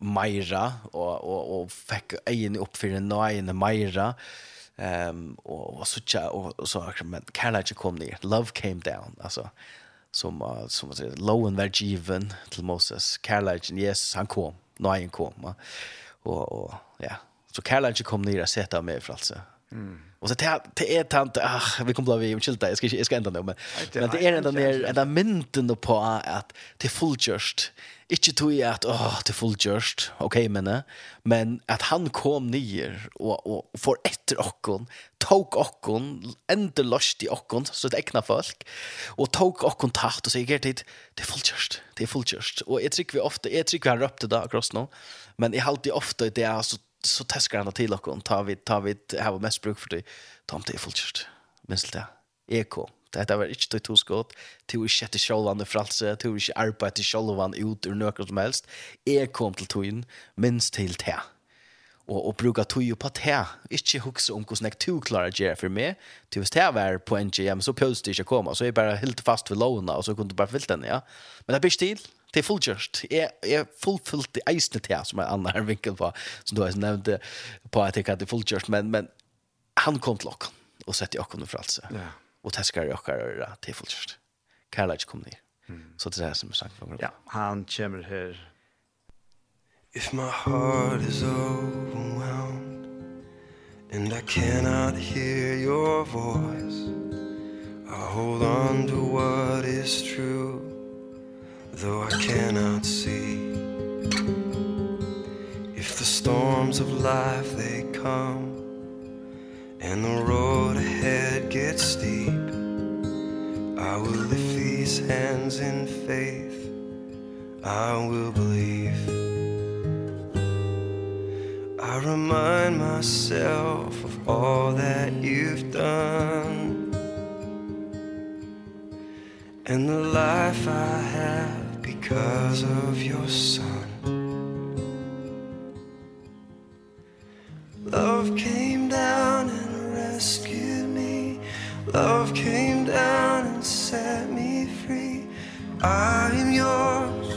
meira och och och fick egen upp för en nine Maira ehm och och så tja och så men kärlek kom ner love came down alltså som uh, som man säger lowen var given till Moses. Kärleken yes han kom. Nine kom og, och ja. Så kärleken kom ner att sätta mig för alltså mm. Och så det är tant ah vi kommer bli chillta. Jag ska jag ska ändra det men men det är ändå ner ända mynten på att det fullgjort. Inte tog jag att åh det fullgjort. Okej men men att han kom ner och och för efter okkon tog okkon ändå lost i okkon så det äckna folk och tog okkon tagt och säger gick det det fullgjort. Det är fullgjort. Och jag tycker vi ofta jag tycker vi har röpt det där across nu. Men jag har alltid ofta det är så så teskar han til okkom, ta vi, ta vi, hava mest bruk for det, ta om det er fullkjørt, minst det, eko, det var ikke tog to skått, tog ikke etter sjålvande fralse, tog ikke arbeid til sjålvande ut ur nøkker som helst, jeg kom til togjen, minst til det, og, og bruka tog på det, ikke hukse om hvordan jeg to klarer å gjøre for meg, til hvis det var på en GM, så pøste det ikke å komme, så jeg bare helt fast ved lovene, og så kunne du bare fylt den, ja, men det blir stil, det är fullgjort. Jag är fullfullt i eisne till som är annan här vinkel på som du har nämnt på att jag hade fullgjort men men han kom till oss och sätter jag honom för alltså. Ja. Och täskar jag och röra till fullgjort. Karlage kom ner. Så det är som sagt någon. Ja, han kommer här. If my heart is overwhelmed and I cannot hear your voice I hold on to what is true though I cannot see. If the storms of life they come And the road ahead gets steep I will lift these hands in faith. I will believe. I remind myself of all that you've done And the life I have because of your son. Love came down and rescued me. Love came down and set me free. I am yours.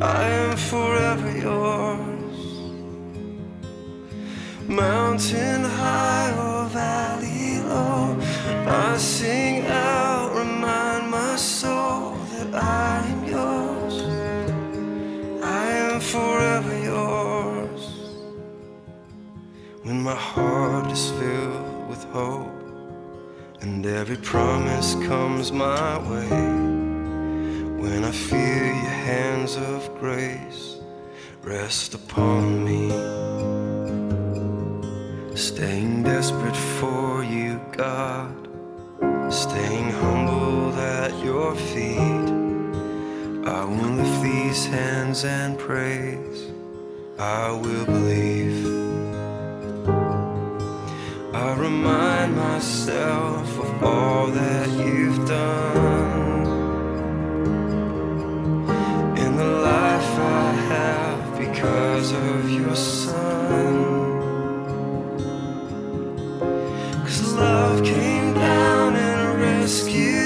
I am forever yours. Mountain high or valley low I sing my heart is filled with hope And every promise comes my way. When I feel your hands of grace Rest upon me Staying desperate for you, God Staying humble at your feet. I will lift these hands and praise. I will believe. I remind myself of all that you've done. In the life I have because of your son. Cause love came down and rescued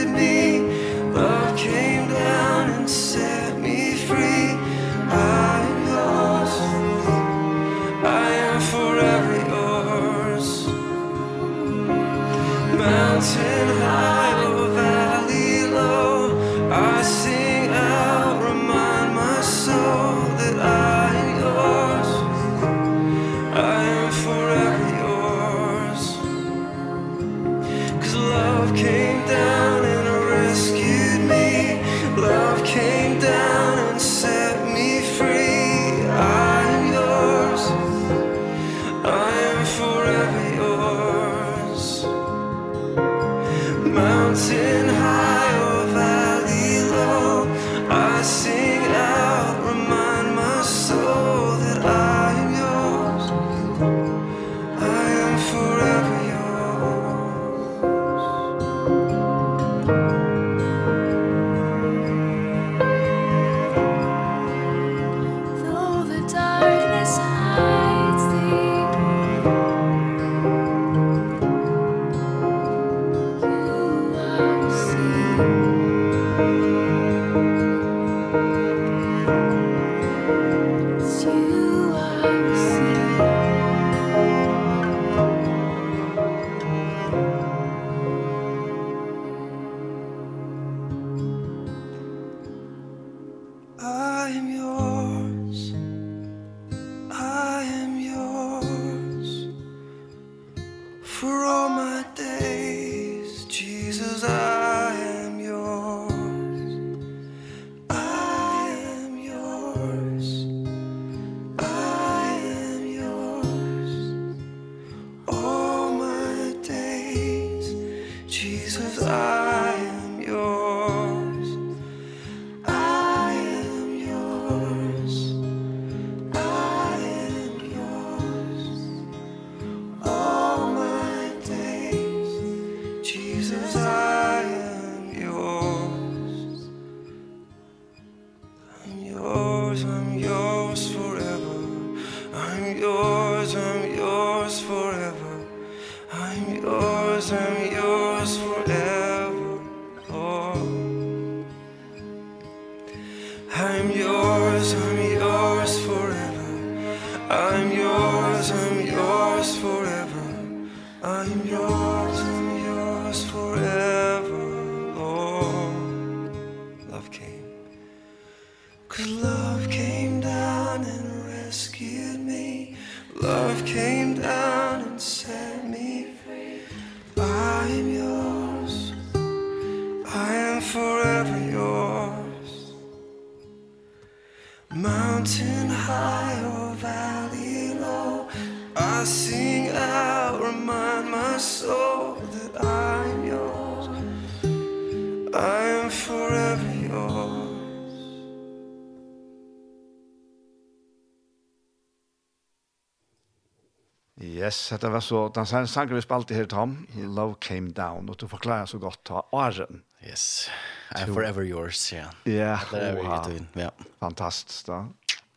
Yes, dette var så, den sangen vi spalte her, Tom, Love Came Down, og du forklarer så godt ta Aren. Yes, I'm forever yours, ja. Ja, wow. ja. fantastisk da.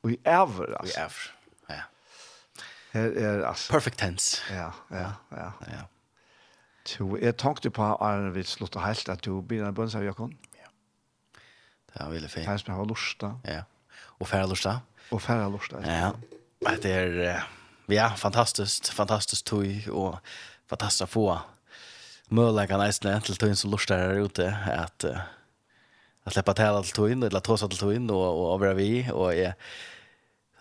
Og i ever, altså. I ever, ja. Her er, altså. Perfect tense. Ja, ja, ja. ja. To, jeg tenkte på Aren vi slutter helt, at du begynner en bønne av Jakon. Ja, det var veldig fint. Her som jeg har lyst da. Ja, og færre lurt da. Og færre lyst da. Ja, det er... Uh, ja, fantastiskt, fantastiskt tog och fantastiskt att få möjligheten nästan till tog som lustar här ute att att släppa tala till tog in eller ta sig till tog in och, och vara vi och jag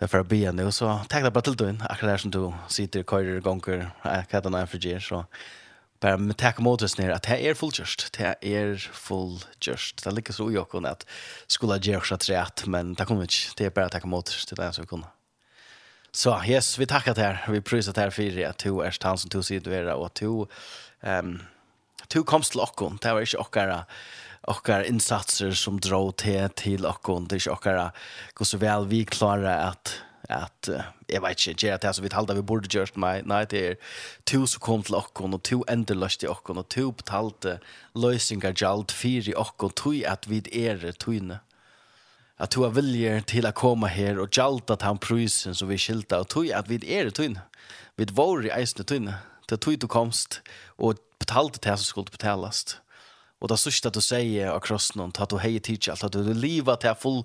for å be nu så takk deg bare til dig. Akkurat der som du sitter i körer gånger. hva kan inte när for gjer, så bare med takk mot oss ner at det er fulltjörst. Det er fulltjörst. Det ligger så i åkon att skulle gjøre oss rett, men det kommer ikke, Det er bare takk mot oss til det som vi kunne. Så yes, vi tackar dig. Vi prisar dig för att du är han som du ser du är och du ehm du komst till oss. Det var inte okkara okkar insatser som drog till till oss. Det är inte okkara hur så väl vi klarar att att jag vet inte jag det så vi talade vi borde gjort mig. Nej, night here du som kom till och och två ändelöst i och och två betalte lösningar jalt fyra och och två att vid er tvinne at du har vilje til å komme her og gjaldt at han prysen som vi skilta og tog at vi er i tøyne. Vi var i eisne tøyne. Det tog du komst og betalte det som skulle betalast. Og det sørste du sier av krossen om at du heier tidsje alt, at du lever til full,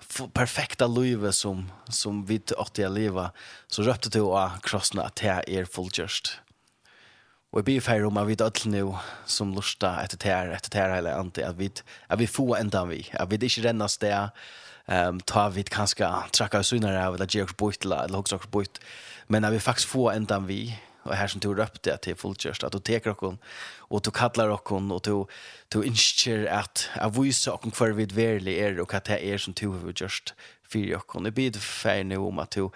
full perfekta livet som, som vi åtte jeg lever, så røpte du av krossen at det er fullgjørst. Og jeg blir feir om at vi dødler nå som lusta etter tær, etter tær eller annet, at vi, at vi får enda vi, at vi ikke renner sted, um, ta vi kanskje trakka oss under av, eller gjør oss bort, eller hos oss bort, men at vi faktisk får enda vi, og her som du røpte til fullkjørst, at du teker okken, og du kallar okken, og du, du innskjer at jeg viser okken hver vi verlig er, og hva det er som du har gjort for okken. Jeg blir feir ferdig om at du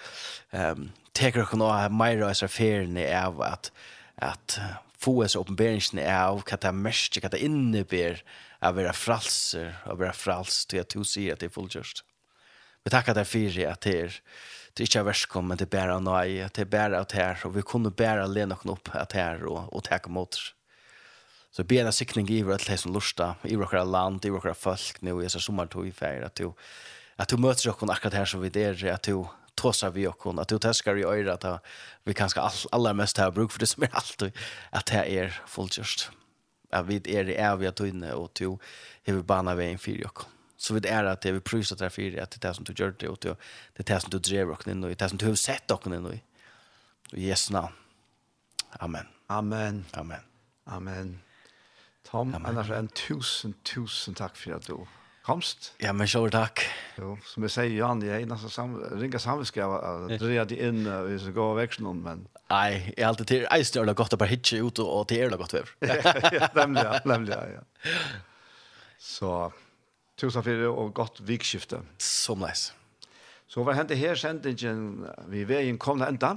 um, teker okken og har mer av seg ferien av at at få oss oppenberingen av hva det er mest, hva det innebærer av å være fralser, av å være frals til at du sier at det er fullgjørst. Vi takker deg for at det er det er ikke er verskom, men det er bare nøy, at det er bare at her, og vi kunne bare lene oss opp at her, og, og takke mot oss. Så be en sikning i vårt leis som lusta, i vårt land, i vårt folk, nå i Jesu sommertog i ferie, at du, at du møter oss akkurat her som vi der, at du, tåsa vi och hon att du täskar i öra att vi kanske all, allra mest har bruk för det som är allt att det är fulltjörst. Att vi är i eviga tunne och to har vi bana vägen för och så vi är att det vi prysar där för att det är som du gör det och det är det som du drev och nu det är som du har sett och nu i Jesu namn. Amen. Amen. Amen. Amen. Tom, Amen. annars en tusen, tusen takk for at du komst. Ja, men så takk. Jo, som jeg sier, Jan, jeg er nesten sam, ringa samvitskap og dreja de inn uh, hvis jeg går vekk noen, men... Nei, jeg er alltid til eisen er det godt å bare hitje ut og til er det godt vever. ja, nemlig, ja, nemlig, ja, ja. Så, tusen for det, og godt vikskifte. Så nice. Så var hentet her sendingen, vi veien kom det enda,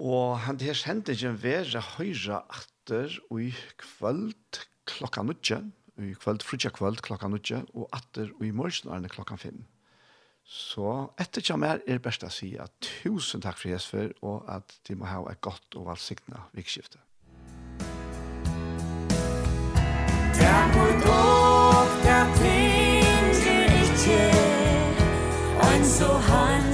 og hentet her sendingen var høyre atter og i kvöld klokka nødgjent, i kvöld, frutja kvöld klokka 8, og atter og i morgen er det klokka fem. Så etter kjem er er best å si at tusen takk for Jesper, og at de må ha et godt og valgsikna vikskifte. Takk for dog, takk for ting, du ikke, ein så hans,